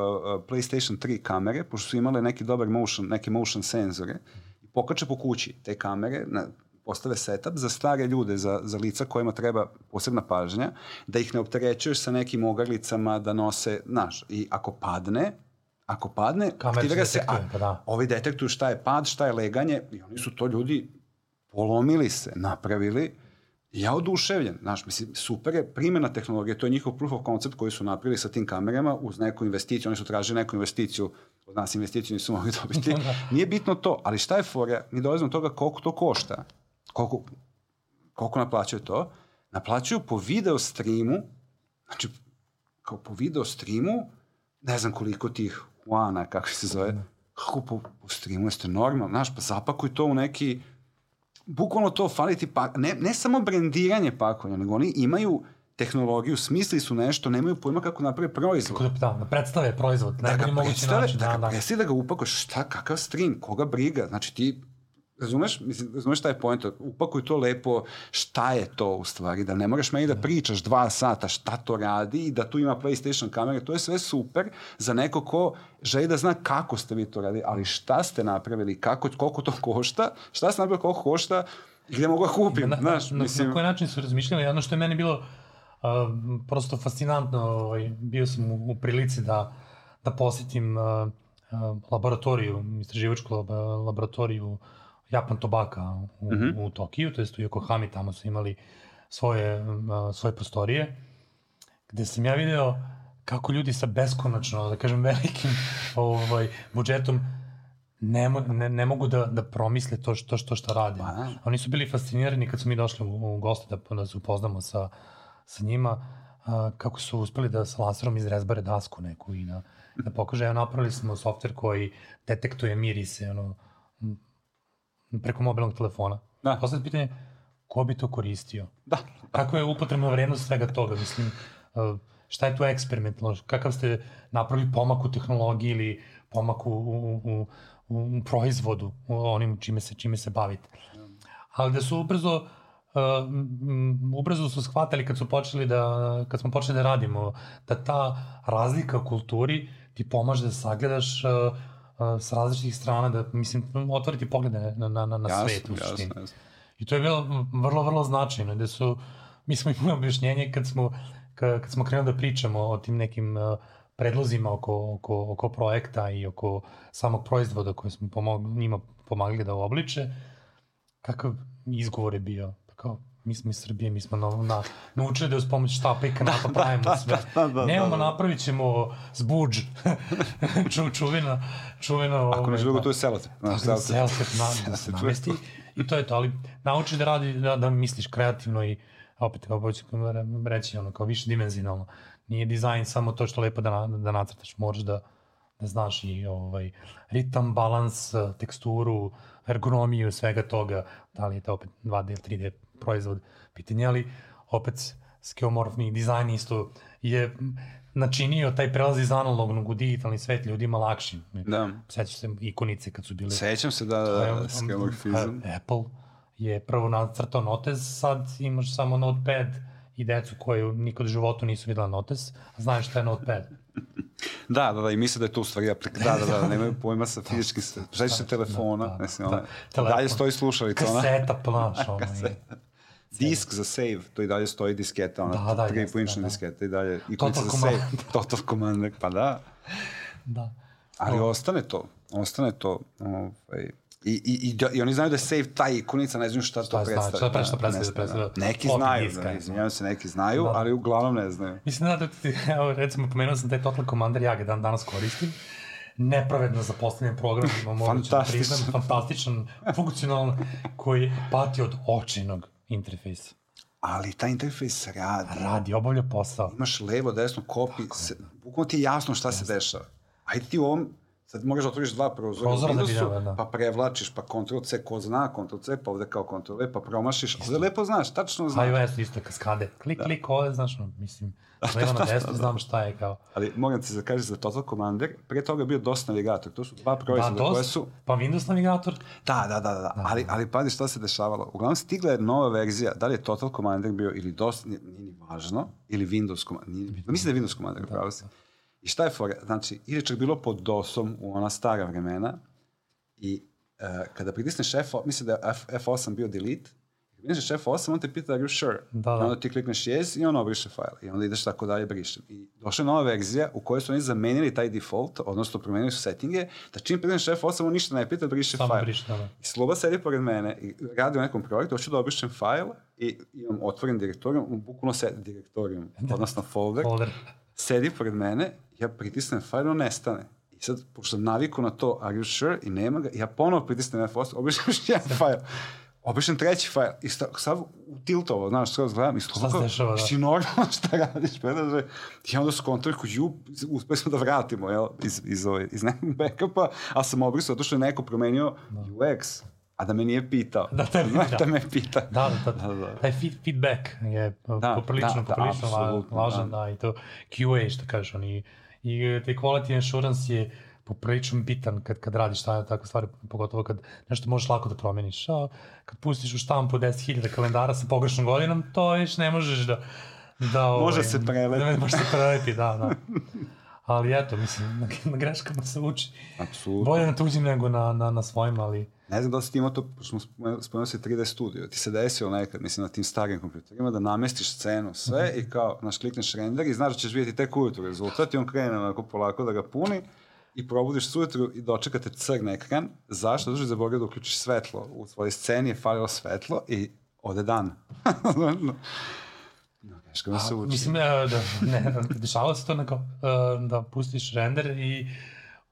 PlayStation 3 kamere, pošto su imale neki dobar motion, neke motion senzore, i pokače po kući te kamere, na, postave setup za stare ljude, za, za lica kojima treba posebna pažnja, da ih ne opterećuješ sa nekim ogrlicama da nose, znaš, i ako padne, ako padne, Kamer aktivira se, a, pa da. ovi detektuju šta je pad, šta je leganje, i oni su to ljudi polomili se, napravili, ja oduševljen, znaš, mislim, super je primjena tehnologije, to je njihov proof of concept koji su napravili sa tim kamerama uz neku investiciju, oni su tražili neku investiciju, od nas investiciju nisu mogli dobiti. Nije bitno to, ali šta je fora, mi dolazimo do toga koliko to košta. Koliko, koliko naplaćaju to? Naplaćuju po video streamu, znači, kao po video streamu, ne znam koliko tih Juana, kako se zove, kako po, po streamu jeste normalno, znaš, pa zapakuj to u neki bukvalno to fali ti pa, ne, ne samo brendiranje pakovanja, nego oni imaju tehnologiju, smisli su nešto, nemaju pojma kako naprave proizvod. Kako da, da predstave proizvod, da najbolji mogući način. Da, Da, ga da. da ga upakuješ, šta, kakav stream, koga briga, znači ti Razumeš, mislim, razumeš šta je point? Upakuj to lepo, šta je to u stvari, da ne moraš meni da pričaš dva sata šta to radi i da tu ima PlayStation kamere, to je sve super za neko ko želi da zna kako ste vi to radili, ali šta ste napravili, kako, koliko to košta, šta ste napravili, koliko košta? I gde mogu da kupim, na, znaš, na, mislim... na koji način su razmišljali, ono što je meni bilo uh, prosto fascinantno, ovaj, bio sam u, u prilici da, da posetim uh, uh, laboratoriju, istraživačku lab- laboratoriju Japan Tobaka u, mm. -hmm. u Tokiju, to jest u Yokohami, tamo su imali svoje, uh, svoje prostorije, gde sam ja video kako ljudi sa beskonačno, da kažem, velikim ovaj, budžetom ne, mo- ne, ne mogu da, da promisle to što, što što rade. Pa da. Oni su bili fascinirani kad su mi došli u, u goste da, da se upoznamo sa, sa njima, a, kako su uspeli da sa laserom izrezbare dasku neku i da, da pokaže, evo napravili smo softver koji detektuje mirise, ono, preko mobilnog telefona. Da. Poslije pitanje, ko bi to koristio? Da, Kakva je upotrebna vrednost svega toga? Mislim, uh, šta je tu eksperimentalno? Kakav ste napravili pomak u tehnologiji ili pomak u, u, u, u proizvodu, u onim čime se, čime se bavite? Ali da su ubrzo, uh, ubrzo su shvatali kad su počeli da, kad smo počeli da radimo, da ta razlika u kulturi ti pomaže da sagledaš uh, s različitih strana, da, mislim, otvoriti poglede na, na, na, na jasno, svet u suštini. jasno, jasno. I to je bilo vrlo, vrlo značajno, gde su, mi smo imali objašnjenje kad smo, kad, smo krenuli da pričamo o tim nekim predlozima oko, oko, oko projekta i oko samog proizvoda koje smo pomogli, njima pomagali da obliče, kakav izgovor je bio? Pa kao, mi smo iz Srbije, mi smo na, na, naučili da uz pomoć štapa i kanata pravimo sve. da, da, Nemamo, da. napravit ćemo zbuđ. Ču, čuvena, čuvena... Ako ne drugo, da. to je selotep. Da se selotep na, da se namesti i to je to, ali naučiš da radi, da, da misliš kreativno i opet, kao hoću reći, ono, kao više dimenzionalno. Nije dizajn samo to što lepo da, na, da nacrtaš, moraš da, da znaš i ovaj, ritam, balans, teksturu, ergonomiju, svega toga, da li je to opet 2D ili 3D proizvod, pitanje, ali opet skeomorfni dizajn isto je načinio taj prelaz iz analognog u digitalni svet ljudima lakšim. Da. Sećaš se ikonice kad su bile... Sećam se da, je, da, um, skemorfizam. a, Apple je prvo nacrtao Notes, sad imaš samo Notepad i decu koju nikad u životu nisu videla Notes, a znaju šta je Notepad. Da, da, da, i misle da je to u stvari aplik... Da, da, da, nemaju pojma sa fizičkim... Sećaš se telefona, da, da, mislim, da. ona, Telefon. dalje stoji slušalica, Kaseta, plaš, ono. i- disk za save, to i dalje stoji disketa, ona, Da, da, tri jeste, poinčna da, da. disketa i dalje, za Total save, Total Commander, pa da, Da. ali ostane to, ostane to, ovaj, I, i, i, i oni znaju da je save ta ikonica, ne znaju šta to Šta znači, predstavlja. šta pre- šta Da, predstavlja, znaju, predstavlja da. Neki floppy znaju, da, izvinjavam se, neki znaju, Da, da. ali uglavnom ne znaju. Mislim da, da ti, evo, recimo, pomenuo sam taj Total Commander, ja ga dan danas koristim. Nepravedno zapostavljen program, moguće da priznam, fantastičan, funkcionalan, koji pati od očajnog interfejsa. Ali taj interfejs radi. Radi, obavlja posao. imaš levo, desno, kopi, se, bukvalno ti je jasno šta se dešava. Ajde ti u ovom Sad možeš da otvoriš dva prozora, u da vidimo, da. pa prevlačiš, pa Ctrl C, ko zna, Ctrl C, pa ovde kao Ctrl V, pa promašiš, ali lepo znaš, tačno znaš. iOS isto kaskade. Klik, klik, ovde, znaš, mislim, levo na desno, znam šta je kao. Ali moram ti da za Total Commander, pre toga je bio DOS navigator, to su dva Da, proizvoda koje DOS, su... pa Windows navigator, Da, da, da, da, ali, ali pazi šta se dešavalo. Uglavnom stigla je nova verzija, da li je Total Commander bio ili DOS, nije, nije ni važno, ili Windows Commander, nije, ni- mislim da je Windows Commander, da, pravo si. I šta je fora? Znači, ili čak bilo pod DOS-om u ona stara vremena i uh, kada pritisneš F, mislim da je F, F8 bio delete, kada pritisneš F8, on te pita are you sure? Da, da. I onda ti klikneš yes i on obriše file. I onda ideš tako dalje brišem. I došla je nova verzija u kojoj su oni zamenili taj default, odnosno promenili su settinge, da čim pritisneš F8 on ništa ne pita, briše samo file. briš, da, da. I Sloba sedi pored mene i radi u nekom projektu, hoću da obrišem file i imam otvoren direktorijum, bukvalno se direktorijum, odnosno folder, Folder. Sedi pored mene, ja pritisnem file, on nestane. I sad, pošto sam naviku na to, are you sure, i nema ga, ja ponovo pritisnem F8, obrišem još jedan file. Obrišem treći file i sta, sad u tiltovo, znaš, skoro gledam i se slovo, dešava, da? si normalno šta radiš, predaže. I onda su kontori koji, ju, uspeli smo da vratimo, jel, iz, iz, ove, iz nekog backupa, a sam obrisao, zato što je neko promenio UX, a da me nije pitao. Da te Znaš, pita. da me pita. Da, da, da, Da, da. Taj feed, feedback je Da, poprilično, da, da, poprilično apsolutno, važan, da. da. i to QA što kažeš, oni, i e, taj quality assurance je poprilično bitan kad, kad radiš ta, takve stvari, pogotovo kad nešto možeš lako da promeniš. A, kad pustiš u štampu 10.000 kalendara sa pogrešnom godinom, to već ne možeš da... da Može se prelepi. Da, može se prelepi, da, da. Ali eto, mislim, na, na greškama se uči. Apsolutno. Bolje na tuđim nego na, na, na svojim, ali... Ne znam da li si ti imao to, pošto smo spomenuli- spomenuo si 3D studio, ti se desilo nekad, mislim, na tim starim kompjuterima, da namestiš scenu, sve i kao, znaš, klikneš render i znaš da ćeš vidjeti tek ujutru rezultat i on krene onako polako da ga puni i probudiš se ujutru i dočekate crn ekran. Zašto? Zato što je zaboravio da uključiš svetlo. U svojoj sceni je falilo svetlo i ode dan. teško mi se uči. Mislim, e, da, ne, dešavalo se to neko, e, da pustiš render i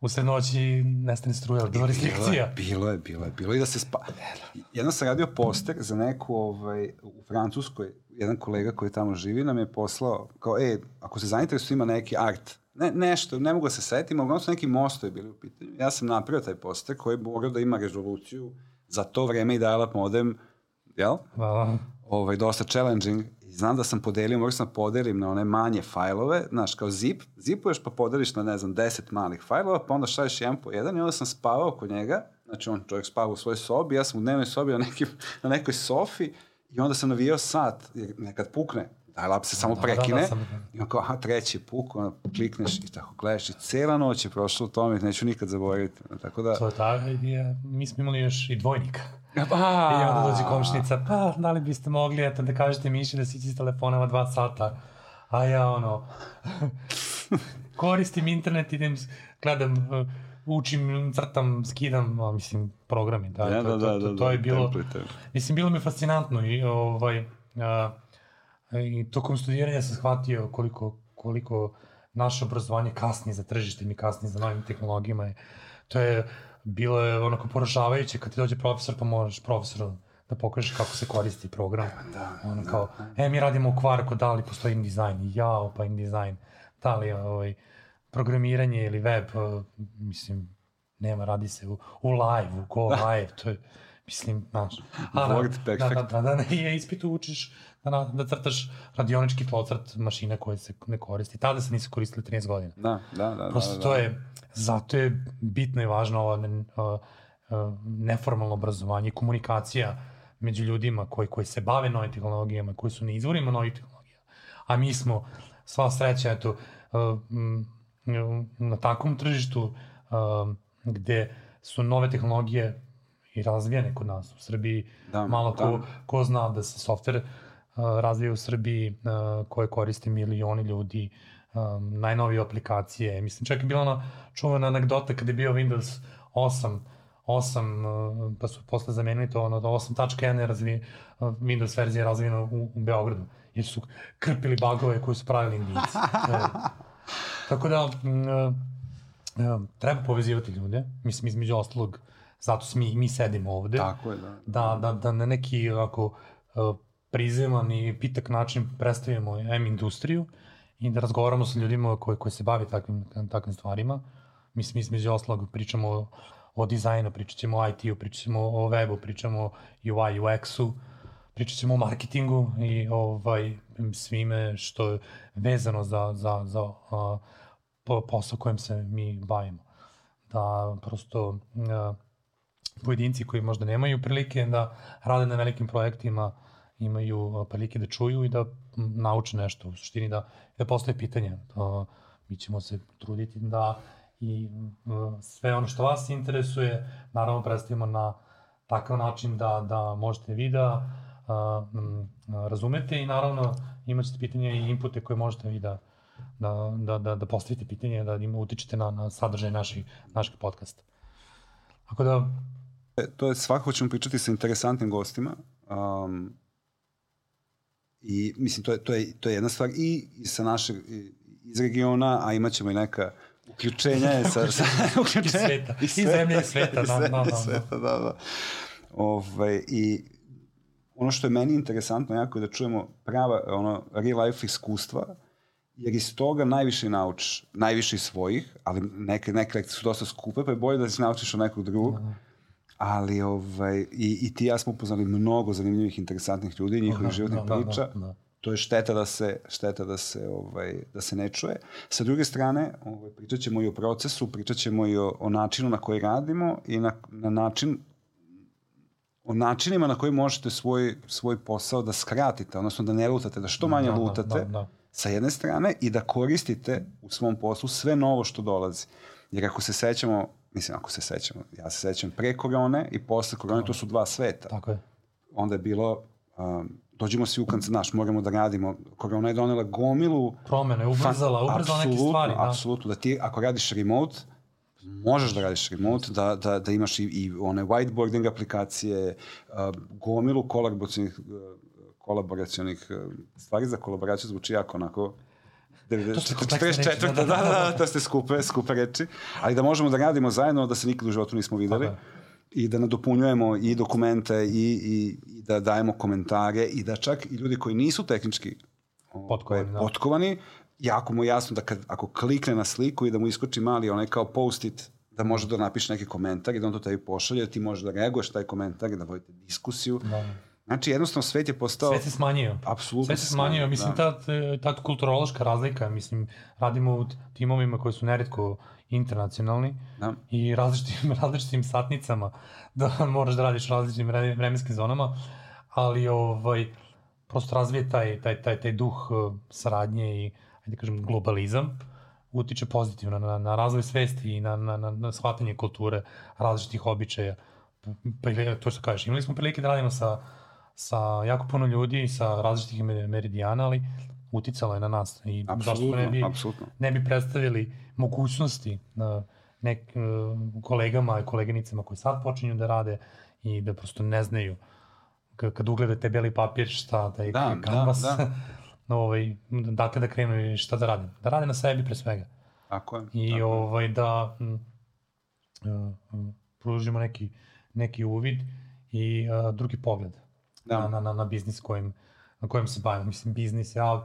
usred noći nestane struja, bila Bilo je, restrikcija. bilo je, bilo je, bilo je i da se spa... Jedno sam radio poster za neku ovaj, u Francuskoj, jedan kolega koji tamo živi nam je poslao, kao, e, ako se zainteresuje ima neki art, ne, nešto, ne mogu da se setim, uglavnom su neki mostovi bili u pitanju. Ja sam napravio taj poster koji morao da ima rezoluciju za to vreme i dial-up modem, jel? Da, ovaj, dosta challenging znam da sam podelio, možda sam podelim na one manje fajlove, znaš, kao zip, zipuješ pa podeliš na, ne znam, 10 malih fajlova, pa onda šalješ jedan po jedan i onda sam spavao kod njega, znači on čovjek spava u svojoj sobi, ja sam u dnevnoj sobi na, nekim, na nekoj sofi i onda sam navijao sat, nekad pukne, dial-up se samo Da, da, prekine, da, sam- i on kao, aha, treći puk, onda klikneš i tako gledaš i cela noć je prošla u tome, neću nikad zaboraviti, tako da... to je tako. i, e, Mi smo imali još i dvojnika. A, I onda dođe komšnica, pa da li biste mogli eto, da kažete Miši da sići s telefonama dva sata. A ja ono, koristim internet, idem, gledam, učim, crtam, skidam, a, mislim, programi. Da, Da, to, da, to, da, to, da, to je bilo, template. Mislim, bilo mi fascinantno i, ovaj, a, i tokom studiranja sam shvatio koliko, koliko naše obrazovanje kasni za tržištem i kasni za novim tehnologijama. To je bilo je onako poražavajuće kad ti dođe profesor pa moraš profesoru da pokažeš kako se koristi program. Da, ono kao, e, mi radimo u kvarku, da li postoji InDesign? Jao, pa InDesign. Da li ovaj, programiranje ili web, mislim, nema, radi se u, u live, u go live, to je, mislim, znaš. A, Word da, perfect. da, da, da, da, i ispitu učiš da, na- da crtaš radionički tlocrt mašina koje se ne koristi. Tada se nisu koristile 13 godina. Da, da, da. Prosto da, da. to je, zato je bitno i važno ovo ne, a, neformalno obrazovanje i komunikacija među ljudima koji, koji se bave novim tehnologijama, koji su na izvorima novih tehnologija. A mi smo, sva sreća, eto, m, na takvom tržištu a, gde su nove tehnologije i razvijene kod nas u Srbiji, Da, malo ko, da. ko zna da se softver a, razvija u Srbiji, koje koriste milioni ljudi, najnovije aplikacije. Mislim, čak je bila ona čuvena anegdota kada je bio Windows 8, 8 uh, pa su posle zamenili to, ono, 8.1 je razvi, uh, Windows verzija razvijena u, u Beogradu, jer su krpili bagove koje su pravili indijici. Je- Tako da, treba povezivati ljude, mislim, između ostalog, zato smo mi, mi sedimo ovde Tako je, da. da, da, da na neki uh, prizeman i pitak način predstavimo M industriju i da razgovaramo sa ljudima koji, koji se bavi takvim, takvim stvarima. Mislim, između oslog pričamo o, o dizajnu, pričat ćemo o IT-u, pričat ćemo o webu, pričamo o UI, UX-u, pričat ćemo o marketingu i ovaj, svime što je vezano za, za, za uh, posao kojem se mi bavimo. Da prosto uh, pojedinci koji možda nemaju prilike da rade na velikim projektima imaju prilike da čuju i da nauče nešto, u suštini da, da postoje pitanje. To, mi ćemo se truditi da i sve ono što vas interesuje, naravno predstavimo na takav način da, da možete vi da razumete i naravno imaćete pitanje i inpute koje možete vi da, da, da, da, da postavite pitanje, da im utičete na, na sadržaj naših, naših podcasta. Ako da... E, to je svakako ćemo pričati sa interesantnim gostima. Um, I mislim, to je, to je, to je jedna stvar i, i sa našeg, iz regiona, a imat ćemo i neka uključenja je sa, sa uključenja, I sveta, i, sveta, i zemlje i sveta, da, da, da. Sveta, da, da. Ove, ovaj, I ono što je meni interesantno jako je da čujemo prava, ono, real life iskustva, jer iz toga najviše naučiš, najviše iz svojih, ali neke, neke lekcije su dosta skupe, pa je bolje da se naučiš od nekog drugog. Da, da. Ali ovaj, i, i ti ja smo upoznali mnogo zanimljivih, interesantnih ljudi, njihovih životnih da, priča. Da, da, da. To je šteta da se, šteta da se, ovaj, da se ne čuje. Sa druge strane, ovaj, pričat ćemo i o procesu, pričat ćemo i o, o načinu na koji radimo i na, na način o načinima na koji možete svoj, svoj posao da skratite, odnosno da ne lutate, da što manje da, da lutate da, da, da. sa jedne strane i da koristite u svom poslu sve novo što dolazi. Jer ako se sećamo, mislim ako se sećamo, ja se sećam pre korone i posle korone, to su dva sveta. Tako je. Onda je bilo, um, dođemo svi u kancer, naš, moramo da radimo, korona je donela gomilu... Promene, ubrzala, ubrzala neke stvari. Da. Apsolutno, da ti ako radiš remote, možeš da radiš remote, da, da, da imaš i, i one whiteboarding aplikacije, uh, gomilu kolaboracijonih, kolaboracijonih stvari za kolaboraciju zvuči jako onako 44. Da, da, da, da, ste skupe, skupe reči, ali da možemo da radimo zajedno, da se nikad u životu nismo videli i da nadopunjujemo i dokumente i, i, i da dajemo komentare i da čak i ljudi koji nisu tehnički potkovani, da. potkovani jako mu jasno da kad, ako klikne na sliku i da mu iskoči mali onaj kao post-it, da može da napiše neki komentar i da on to tebi pošalje, da ti možeš da reaguješ taj komentar i da vodite diskusiju. Da. Znači, jednostavno, svet je postao... Svet se smanjio. Apsolutno Svet se smanjio. Mislim, da. ta, ta kulturološka razlika, mislim, radimo u timovima koji su neretko internacionalni da. i različitim, različitim satnicama da moraš da radiš različitim vremenskim zonama, ali ovaj, prosto razvije taj, taj, taj, taj duh uh, saradnje i da kažem, globalizam, utiče pozitivno na, na razvoj svesti i na, na, na, na shvatanje kulture, različitih običaja. Pa, to što kažeš, imali smo prilike da radimo sa, sa jako puno ljudi, sa različitih meridijana, ali uticalo je na nas. I zašto ne bi, apsolutno. ne bi predstavili mogućnosti na nek, kolegama i koleginicama koji sad počinju da rade i da prosto ne znaju kad ugledate beli papir šta da je da, kanvas, da, da. ovaj, dakle da krenu i šta da radim. Da rade na sebi pre svega. Tako je. I tako ovaj, da m, uh, pružimo neki, neki uvid i uh, drugi pogled da. na, na, na, na biznis kojim, na kojem se bavimo. Mislim, biznis je, ali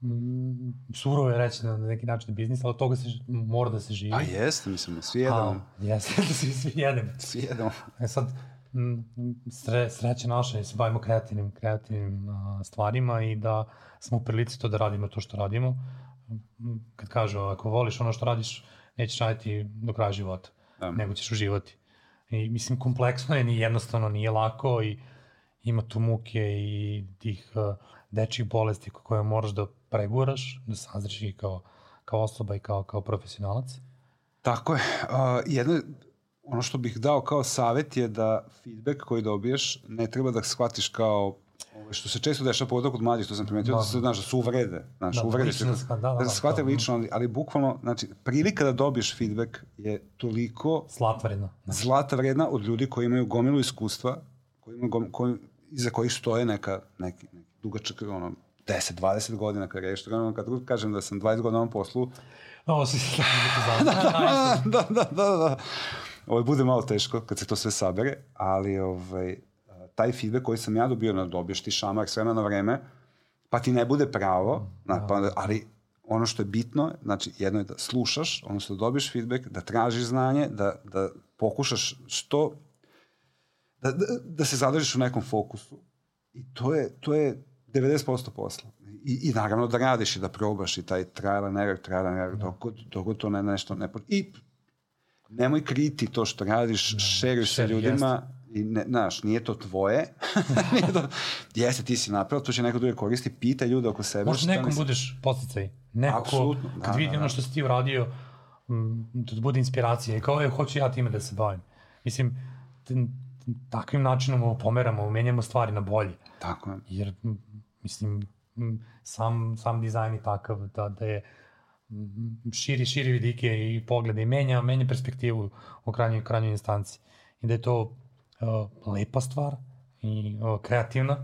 mm, surovo je reći na neki način biznis, ali od toga se, mora da se živi. A jeste, mislim, svi jedemo. A, jeste, svi, svi jedemo. Svi jedemo. E sad, sre, naša je da se bavimo kreativnim, kreativnim a, stvarima i da smo u prilici to da radimo to što radimo. Kad kažu, ako voliš ono što radiš, nećeš raditi do kraja života, da. nego ćeš uživati. I mislim, kompleksno je, ni jednostavno, nije lako i ima tu muke i tih uh, dečjih bolesti koje moraš da preguraš, da sazriš i kao, kao osoba i kao, kao profesionalac. Tako je. Uh, jedna, ono što bih dao kao savet je da feedback koji dobiješ ne treba da shvatiš kao što se često dešava pogotovo kod mlađih, što sam primetio, da, da se, znaš, da su uvrede, znaš, da, uvrede se, da, da, da, da se shvate da, lično, ali, ali bukvalno, znači, prilika da dobiješ feedback je toliko zlata vredna, znači. zlata vredna od ljudi koji imaju gomilu iskustva, koji imaju gom, koji, iza kojih stoje neka, neki, neki dugačak, ono, 10-20 godina karijere, što ono, kad kažem da sam 20 godina na ovom poslu, Ovo si se da, da, da, da, da. Ovo bude malo teško kad se to sve sabere, ali ovaj, taj feedback koji sam ja dobio na dobiješ ti šamar sve na vreme, pa ti ne bude pravo, na, pa, ali ono što je bitno, znači jedno je da slušaš, odnosno da dobiješ feedback, da tražiš znanje, da, da pokušaš što, da, da, da se zadržiš u nekom fokusu. I to je, to je 90% posla. I, I naravno da radiš i da probaš i taj trial and error, trial and error, dok, dok to ne, nešto ne... I nemoj kriti to što radiš, da, šeriš sa ljudima, i ne, znaš, nije to tvoje, nije to, jeste, ti si napravio, to će neko drugi koristi, pita ljude oko sebe. Možda nekom nisi... budeš posticaj, neko Absolutno, ko, kad da, vidi da, ono što si ti uradio, m, da bude inspiracija i kao, je, hoću ja time da se bavim. Mislim, takvim načinom pomeramo, menjamo stvari na bolje. Tako je. Jer, mislim, sam, sam dizajn je takav da, da je širi, širi vidike i poglede i menja, menja perspektivu u krajnjoj, krajnjoj instanci. I da je to uh, lepa stvar i uh, kreativna,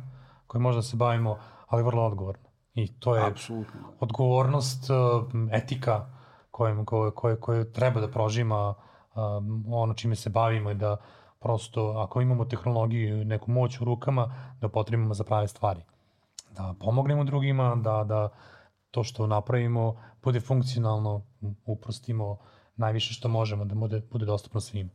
koju možda da se bavimo, ali vrlo odgovorna. I to je Absolutno. odgovornost, uh, etika koju, koju, koju, koju treba da prožima um, ono čime se bavimo i da prosto ako imamo tehnologiju i neku moć u rukama, da potrebimo za prave stvari. Da pomognemo drugima, da, da to što napravimo bude funkcionalno, uprostimo najviše što možemo, da bude, bude dostupno svima.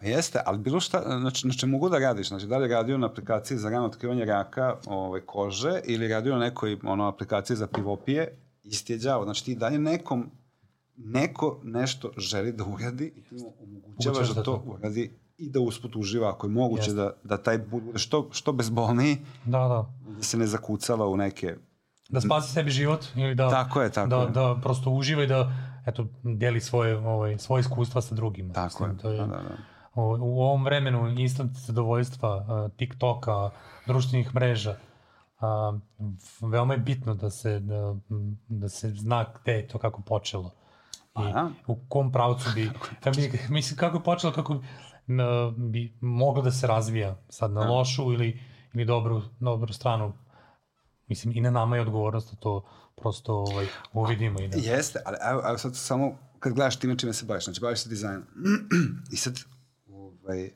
Pa jeste, ali bilo šta, znači, znači mogu da radiš, znači da li radio na aplikaciji za rano otkrivanje raka ovaj, kože ili radio na nekoj ono, aplikaciji za pivopije, isti je djavo. Znači ti dalje nekom, neko nešto želi da uradi i ti mu omogućavaš da, da to uradi i da usput uživa ako je moguće da, da taj bude što, što bezbolniji, da, da. da se ne zakucala u neke... Da spasi sebi život ili da, tako je, tako da, je. da prosto uživa i da eto, deli svoje, ovaj, svoje iskustva sa drugima. Tako Mislim, je, to je, da, da, da u ovom vremenu instant zadovoljstva, TikToka, društvenih mreža, a, veoma je bitno da se, da, da se zna gde je to kako počelo. I Aha. u kom pravcu bi, da bi, mislim kako je počelo, kako na, bi moglo da se razvija sad na lošu ili, ili dobru, dobru stranu. Mislim, i na nama je odgovornost da to prosto ovaj, uvidimo. I da... Jeste, ali evo, evo sad samo kad gledaš time čime se baviš, znači baviš se dizajnom. I sad ovaj,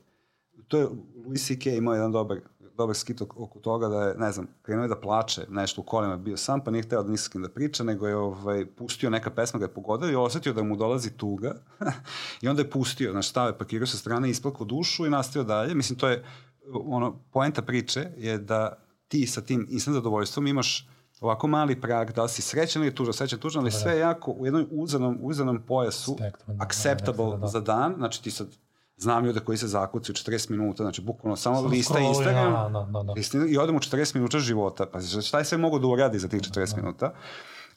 to je, Louis C.K. imao jedan dobar, dobar skit oko toga da je, ne znam, krenuo je da plače nešto u kolima, bio sam, pa nije hteo da niskim da priča, nego je ovaj, pustio neka pesma ga je pogodila i osetio da mu dolazi tuga i onda je pustio, znaš, stave, parkirao sa strane, isplako dušu i nastavio dalje. Mislim, to je, ono, poenta priče je da ti sa tim instant zadovoljstvom imaš ovako mali prag, da si srećan ili tužan, srećan, tužan, ali da, da. sve jako u jednom uzanom, uzanom pojasu, Spektrum, da, acceptable da, da, da. za dan, znači ti sad znam ljude koji se zakucaju 40 minuta, znači bukvalno samo Sam lista scroll, Instagram ja, da, da, da. Lista, i odemo 40 minuta života. Pa šta je sve mogu da uradi za tih 40 da, minuta?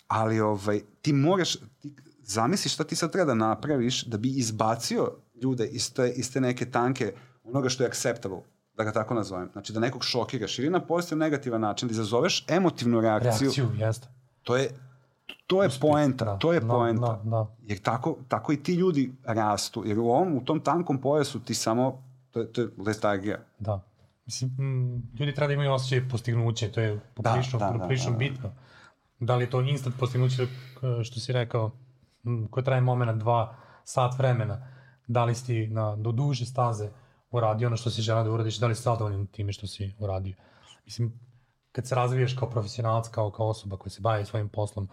Ali ovaj, ti moraš, ti zamisli šta ti sad treba da napraviš da bi izbacio ljude iz te, iz te neke tanke onoga što je acceptable da ga tako nazovem. Znači da nekog šokiraš ili na pozitiv negativan način, da izazoveš emotivnu reakciju. Reakciju, jeste. To je to je poenta, da, to je da, poenta. Da, da. Jer tako, tako i ti ljudi rastu, jer u ovom, u tom tankom pojasu ti samo, to je, to je letargija. Da. Mislim, ljudi treba da imaju osjećaj postignuće, to je poprilično, da, da, poprilično da, da, da. bitno. Da li je to instant postignuće, što si rekao, koje traje momena dva sat vremena, da li si na, do duže staze uradio ono što si želeo da uradiš, da li si zadovoljan time što si uradio. Mislim, kad se razvijaš kao profesionalac, kao, kao osoba koja se bavi svojim poslom,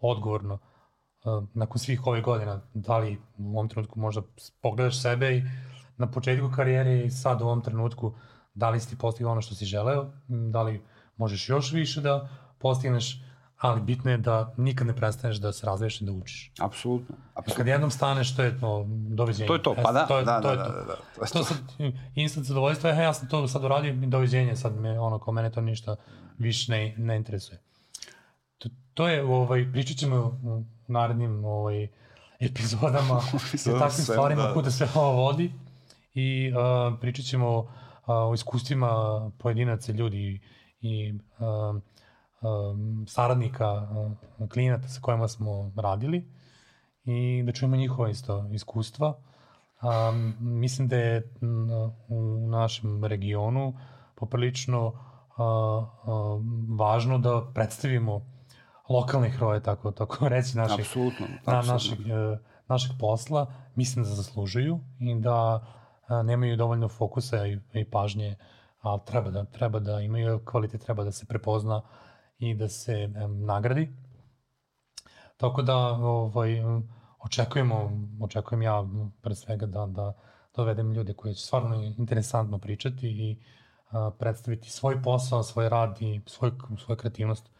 odgovorno uh, nakon svih ovih godina, da li u ovom trenutku možda pogledaš sebe i na početku karijere i sad u ovom trenutku da li si postigao ono što si želeo, da li možeš još više da postigneš, ali bitno je da nikad ne prestaneš da se razvijaš i da učiš. Apsolutno. Apsolutno. Kad jednom staneš, to je to, doviđenje. To je to, pa da, to je, da, to je da, to. da, da, da. To, to sad, instant zadovoljstvo je, ja sam to sad uradio i doviđenje, sad me, ono, kao mene to ništa više ne, ne interesuje to je, ovaj, pričat ćemo u narednim ovaj, epizodama o takvim stvarima da. kuda se ovo vodi i uh, pričat ćemo uh, o iskustvima pojedinaca, ljudi i uh, um, saradnika, uh, klijenata sa kojima smo radili i da čujemo njihova isto iskustva. Um, mislim da je u našem regionu poprilično uh, uh, važno da predstavimo lokalnih heroja, tako, tako reći, naših, apsolutno, na, našeg, e, našeg posla, mislim da zaslužuju i da a, e, nemaju dovoljno fokusa i, i pažnje, ali treba da, treba da imaju kvalitet, treba da se prepozna i da se e, nagradi. Tako da ovaj, očekujemo, očekujem ja pre svega da, da dovedem ljude koji će stvarno interesantno pričati i a, predstaviti svoj posao, svoj rad i svoj, svoju kreativnost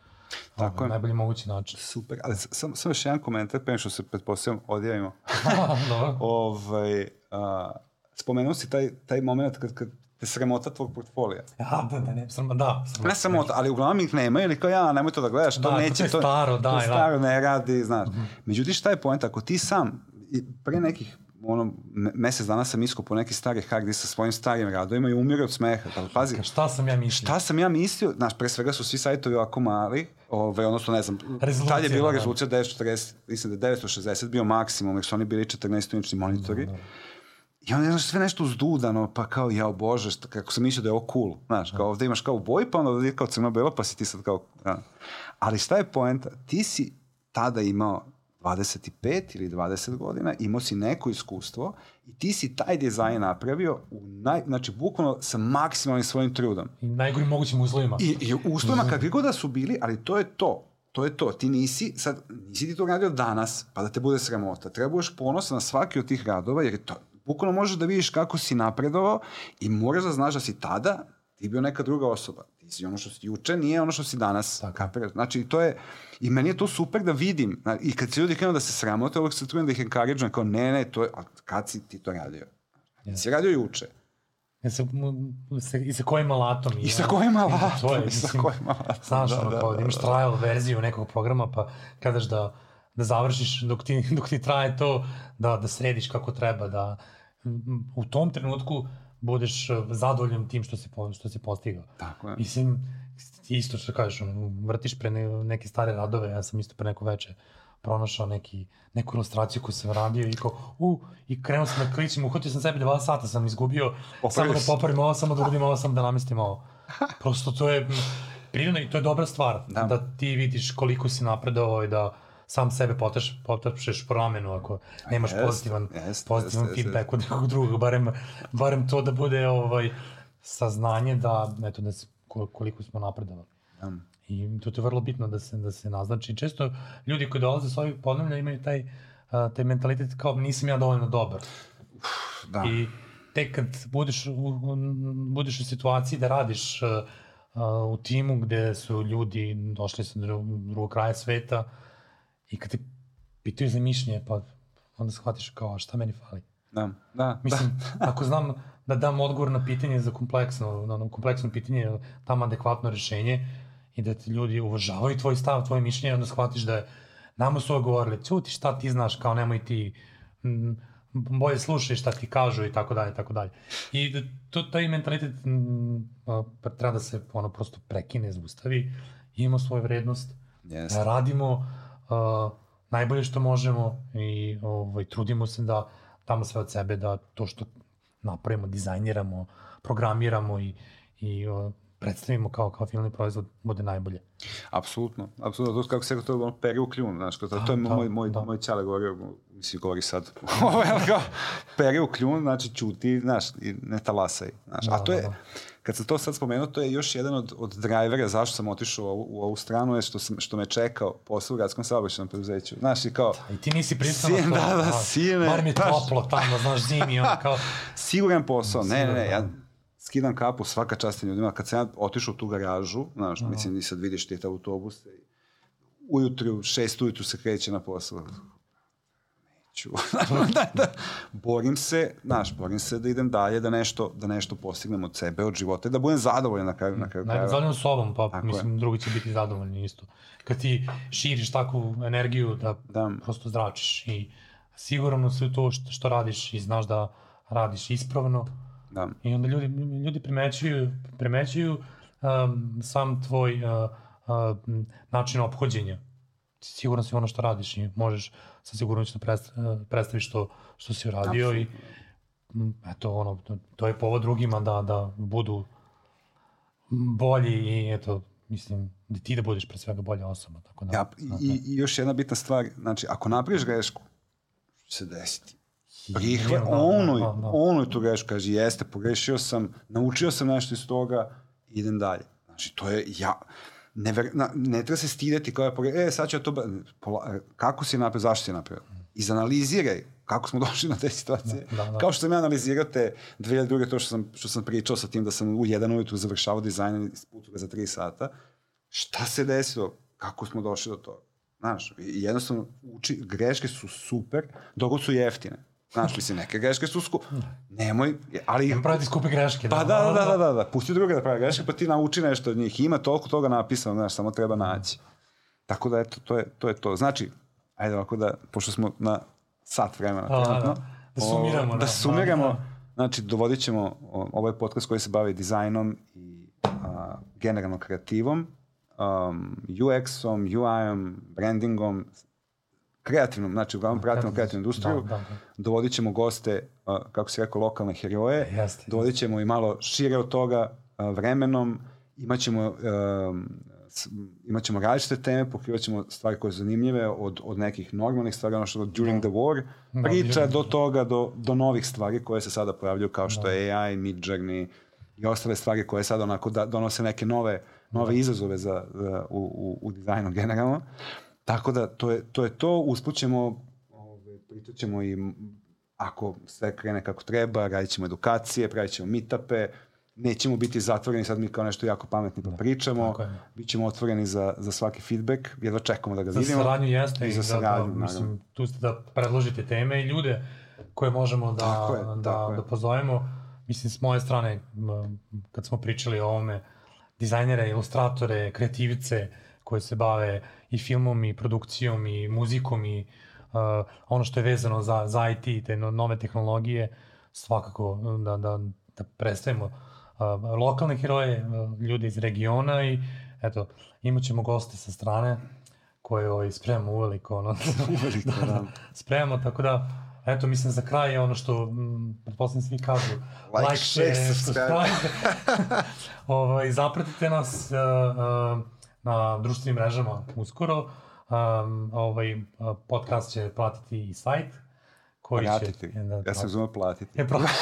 Tako je. najbolji mogući način. Super, ali samo sam još jedan komentar, pre što se pretpostavljam odjavimo. Dobro. ovaj, a, spomenuo si taj, taj moment kad, kad te sramota tvog portfolija. Ja, da, da, ne, sram, da. Sram, ne sramota, ali uglavnom ih nema ili kao ja, nemoj to da gledaš, to da, neće. To je staro, da. To staro, da. ne radi, znaš. Mm -hmm. Međutim, šta je poenta? Ako ti sam, pre nekih ono, mesec dana sam iskupao neki stari hard disk sa svojim starim radovima i umirao od smeha. Da, pazi, šta sam ja mislio? Šta sam ja mislio? Znaš, pre svega su svi sajtovi ovako mali, ove, odnosno ne znam, tad je bila da. rezolucija 940, mislim da je 960 bio maksimum, jer su oni bili 14-inčni monitori. Da, da. I onda znaš, sve nešto uzdudano, pa kao, jao bože, šta, kako sam mislio da je ovo cool, znaš, kao ovde imaš kao boj, pa onda ovde je kao crno-belo, pa si ti sad kao, ja. ali šta je poenta? Ti si tada imao 25 ili 20 godina, imao si neko iskustvo i ti si taj dizajn napravio u naj, znači bukvalno sa maksimalnim svojim trudom. I najgorim mogućim uslovima. I, i uslovima kakvi god da su bili, ali to je to. To je to. Ti nisi, sad, nisi ti to radio danas, pa da te bude sramota. Treba budeš ponosan na svaki od tih radova, jer je to, bukvalno možeš da vidiš kako si napredovao i moraš da znaš da si tada ti bio neka druga osoba. Si ono što si juče, nije ono što si danas. Tako. Kapiraš? Znači, to je, i meni je to super da vidim. I kad se ljudi krenu da se sramote, uvek se trudim da ih encourage, kao ne, ne, to je, a kad si ti to radio? Yeah. Si radio juče. I sa, sa, I sa kojim alatom. I, sa kojim alatom. To je, mislim, sa kojim alatom. Znaš, da, ono, da, kao, da, imaš da. trial verziju nekog programa, pa kadaš da, da završiš dok ti, dok ti traje to, da, da središ kako treba, da u tom trenutku budeš uh, zadovoljan tim što si, što si postigao. Tako je. Mislim, isto što kažeš, vrtiš pre ne, neke stare radove, ja sam isto pre neko veče pronašao neki, neku ilustraciju koju sam radio i kao, u, i krenuo sam da kličim, uhvatio sam sebi dva sata, sam izgubio, Popravim. samo da popravim ovo, samo da uradim ovo, samo da namestim ovo. Prosto to je prirodno i to je dobra stvar, da, da ti vidiš koliko si napredovao i da sam sebe potaš, potašeš promenu ako nemaš jest, pozitivan, jest, pozitivan jest, feedback jest. od nekog drugog, barem, barem to da bude ovaj, saznanje da, eto, da se, koliko smo napredovali. Ja. I to je vrlo bitno da se, da se naznači. Često ljudi koji dolaze s ovih podnevlja imaju taj, uh, taj mentalitet kao nisam ja dovoljno dobar. Uf, da. I tek kad budeš u, budeš u situaciji da radiš uh, uh, u timu gde su ljudi došli sa drugog, drugog kraja sveta, I kad te pitaju za mišljenje, pa onda shvatiš kao, šta meni fali? Da, da. Mislim, da. ako znam da dam odgovor na pitanje za kompleksno, na ono kompleksno pitanje, tam adekvatno rešenje i da ti ljudi uvažavaju tvoj stav, tvoje mišljenje, onda shvatiš da je, nama su govorili, čuti šta ti znaš, kao nemoj ti, m, bolje slušaj šta ti kažu i tako dalje, tako dalje. I da to, taj mentalitet m, pa treba da se ono prosto prekine, zaustavi, imamo svoju vrednost, yes. radimo, uh, najbolje što možemo i ovaj, trudimo se da damo sve od sebe da to što napravimo, dizajniramo, programiramo i, i uh, predstavimo kao, kao finalni proizvod bude najbolje. Apsolutno, apsolutno, to kako se to ono pere u kljun, znaš, to, to je da, moj, moj, da. moj ćale govorio, mislim, govori sad, pere u kljun, znači čuti, znaš, i ne talasaj, znaš, da, a to je, da, da kad sam to sad spomenuo, to je još jedan od, od drajvera zašto sam otišao u, u ovu stranu, je što, sam, što me čekao posao u gradskom saobraćajnom preduzeću. Znaš, i kao... Da, I ti nisi pristano to. Da, da, sine. Bar mi je toplo tamo, znaš, zimi, ono kao... Siguran posao, ne, ne, ne, ja skidam kapu svaka čast ljudima. Kad sam ja otišao u tu garažu, znaš, Aha. mislim, i sad vidiš ti te autobuse, ujutru, šest ujutru se kreće na posao ću. da, da, borim se, znaš, borim se da idem dalje, da nešto, da nešto postignem od sebe, od života, da budem zadovoljan na kraju, na kraju krajeva. Zadovoljan sobom, pa Tako mislim, je. drugi će biti zadovoljni isto. Kad ti širiš takvu energiju da, da. prosto zračiš i sigurno sve to što, što radiš i znaš da radiš ispravno, da. i onda ljudi, ljudi primećuju, primećuju um, sam tvoj uh, uh, način ophođenja siguran si ono što radiš i možeš sa sigurnošću da predstaviš što, što si uradio Absolutno. i eto, ono, to je povod drugima da, da budu bolji i eto, mislim, da ti da budeš pre svega bolja osoba. Tako da, ja, i, i još jedna bitna stvar, znači, ako napraviš grešku, se desiti? Prihva, da, ono, da, da, da. ono je tu grešku, kaže, jeste, pogrešio sam, naučio sam nešto iz toga, idem dalje. Znači, to je, ja, ne, ver, na, ne treba se stideti kao je pogled, e, sad ću ja to, pola, kako si napravio, zašto si napravio? Izanaliziraj kako smo došli na te situacije. Da, da, da. Kao što sam ja analizirao te 2002. to što sam, što sam pričao sa tim da sam u jedan ujutru završavao dizajn i sputio ga za tri sata. Šta se desilo? Kako smo došli do toga? Znaš, jednostavno, uči, greške su super, dok su jeftine. Znaš, mislim, neke greške su sku... Nemoj, ali... Ne praviti skupe greške. Pa da, da, da, da, da, da. Pusti druge da pravi greške, pa ti nauči nešto od njih. Ima toliko toga napisano, znaš, samo treba naći. Tako da, eto, to je to. Je to. Znači, ajde ovako da, pošto smo na sat vremena A, trenutno, da, da sumiramo. O, da, da sumiramo, da. znači, dovodit ćemo ovaj podcast koji se bavi dizajnom i a, generalno kreativom, um, UX-om, UI-om, brandingom, kreativnom, znači uglavnom pratimo kreativnu industriju, da, da, da. dovodit ćemo goste, kako se rekao, lokalne heroje, jeste, dovodit ćemo i malo šire od toga vremenom, imaćemo imat ćemo različite teme, pokrivat ćemo stvari koje su zanimljive, od, od nekih normalnih stvari, ono što during the war, da, priča do toga, do, do novih stvari koje se sada pojavljaju, kao što da. je AI, Midjourney i ostale stvari koje sada onako da, donose neke nove, nove da. izazove za, za, u, u, u dizajnu generalno. Tako da, to je to, je to. usput ćemo, ove, pričat ćemo i ako sve krene kako treba, radit ćemo edukacije, pravit ćemo meetupe, nećemo biti zatvoreni sad mi kao nešto jako pametni pa da, pričamo, Bićemo otvoreni za, za svaki feedback, jedva čekamo da ga za vidimo. Za saradnju jeste i za saradnju, da, da, mislim, tu ste da predložite teme i ljude koje možemo da, je, da, da pozovemo. Mislim, s moje strane, kad smo pričali o ovome, dizajnere, ilustratore, kreativice koje se bave i filmom i produkcijom i muzikom i uh, ono što je vezano za, za IT i te nove tehnologije, svakako da, da, da predstavimo lokalne heroje, ljudi iz regiona i eto, imat ćemo goste sa strane koje ovaj, spremamo uveliko. Ono, uveliko, da, da. Spremamo, tako da, eto, mislim, za kraj je ono što, pretpostavljam svi kažu, like, like share, subscribe. ovaj, zapratite nas uh, uh, na društvenim mrežama uskoro. Um, ovaj podcast će platiti i sajt koji pratiti. će... Da, ja sam zumeo platiti. Je pratiti.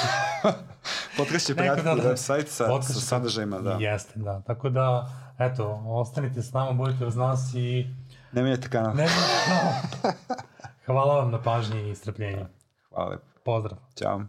Podcast će pratiti da, da, website sa, sa sadržajima, da. Jeste, da. Tako da, eto, ostanite s nama, budite uz nas i... Ne menjate kanal. Ne menjate kanal. Hvala vam na pažnji i strpljenju. Hvala Pozdrav. Ćao.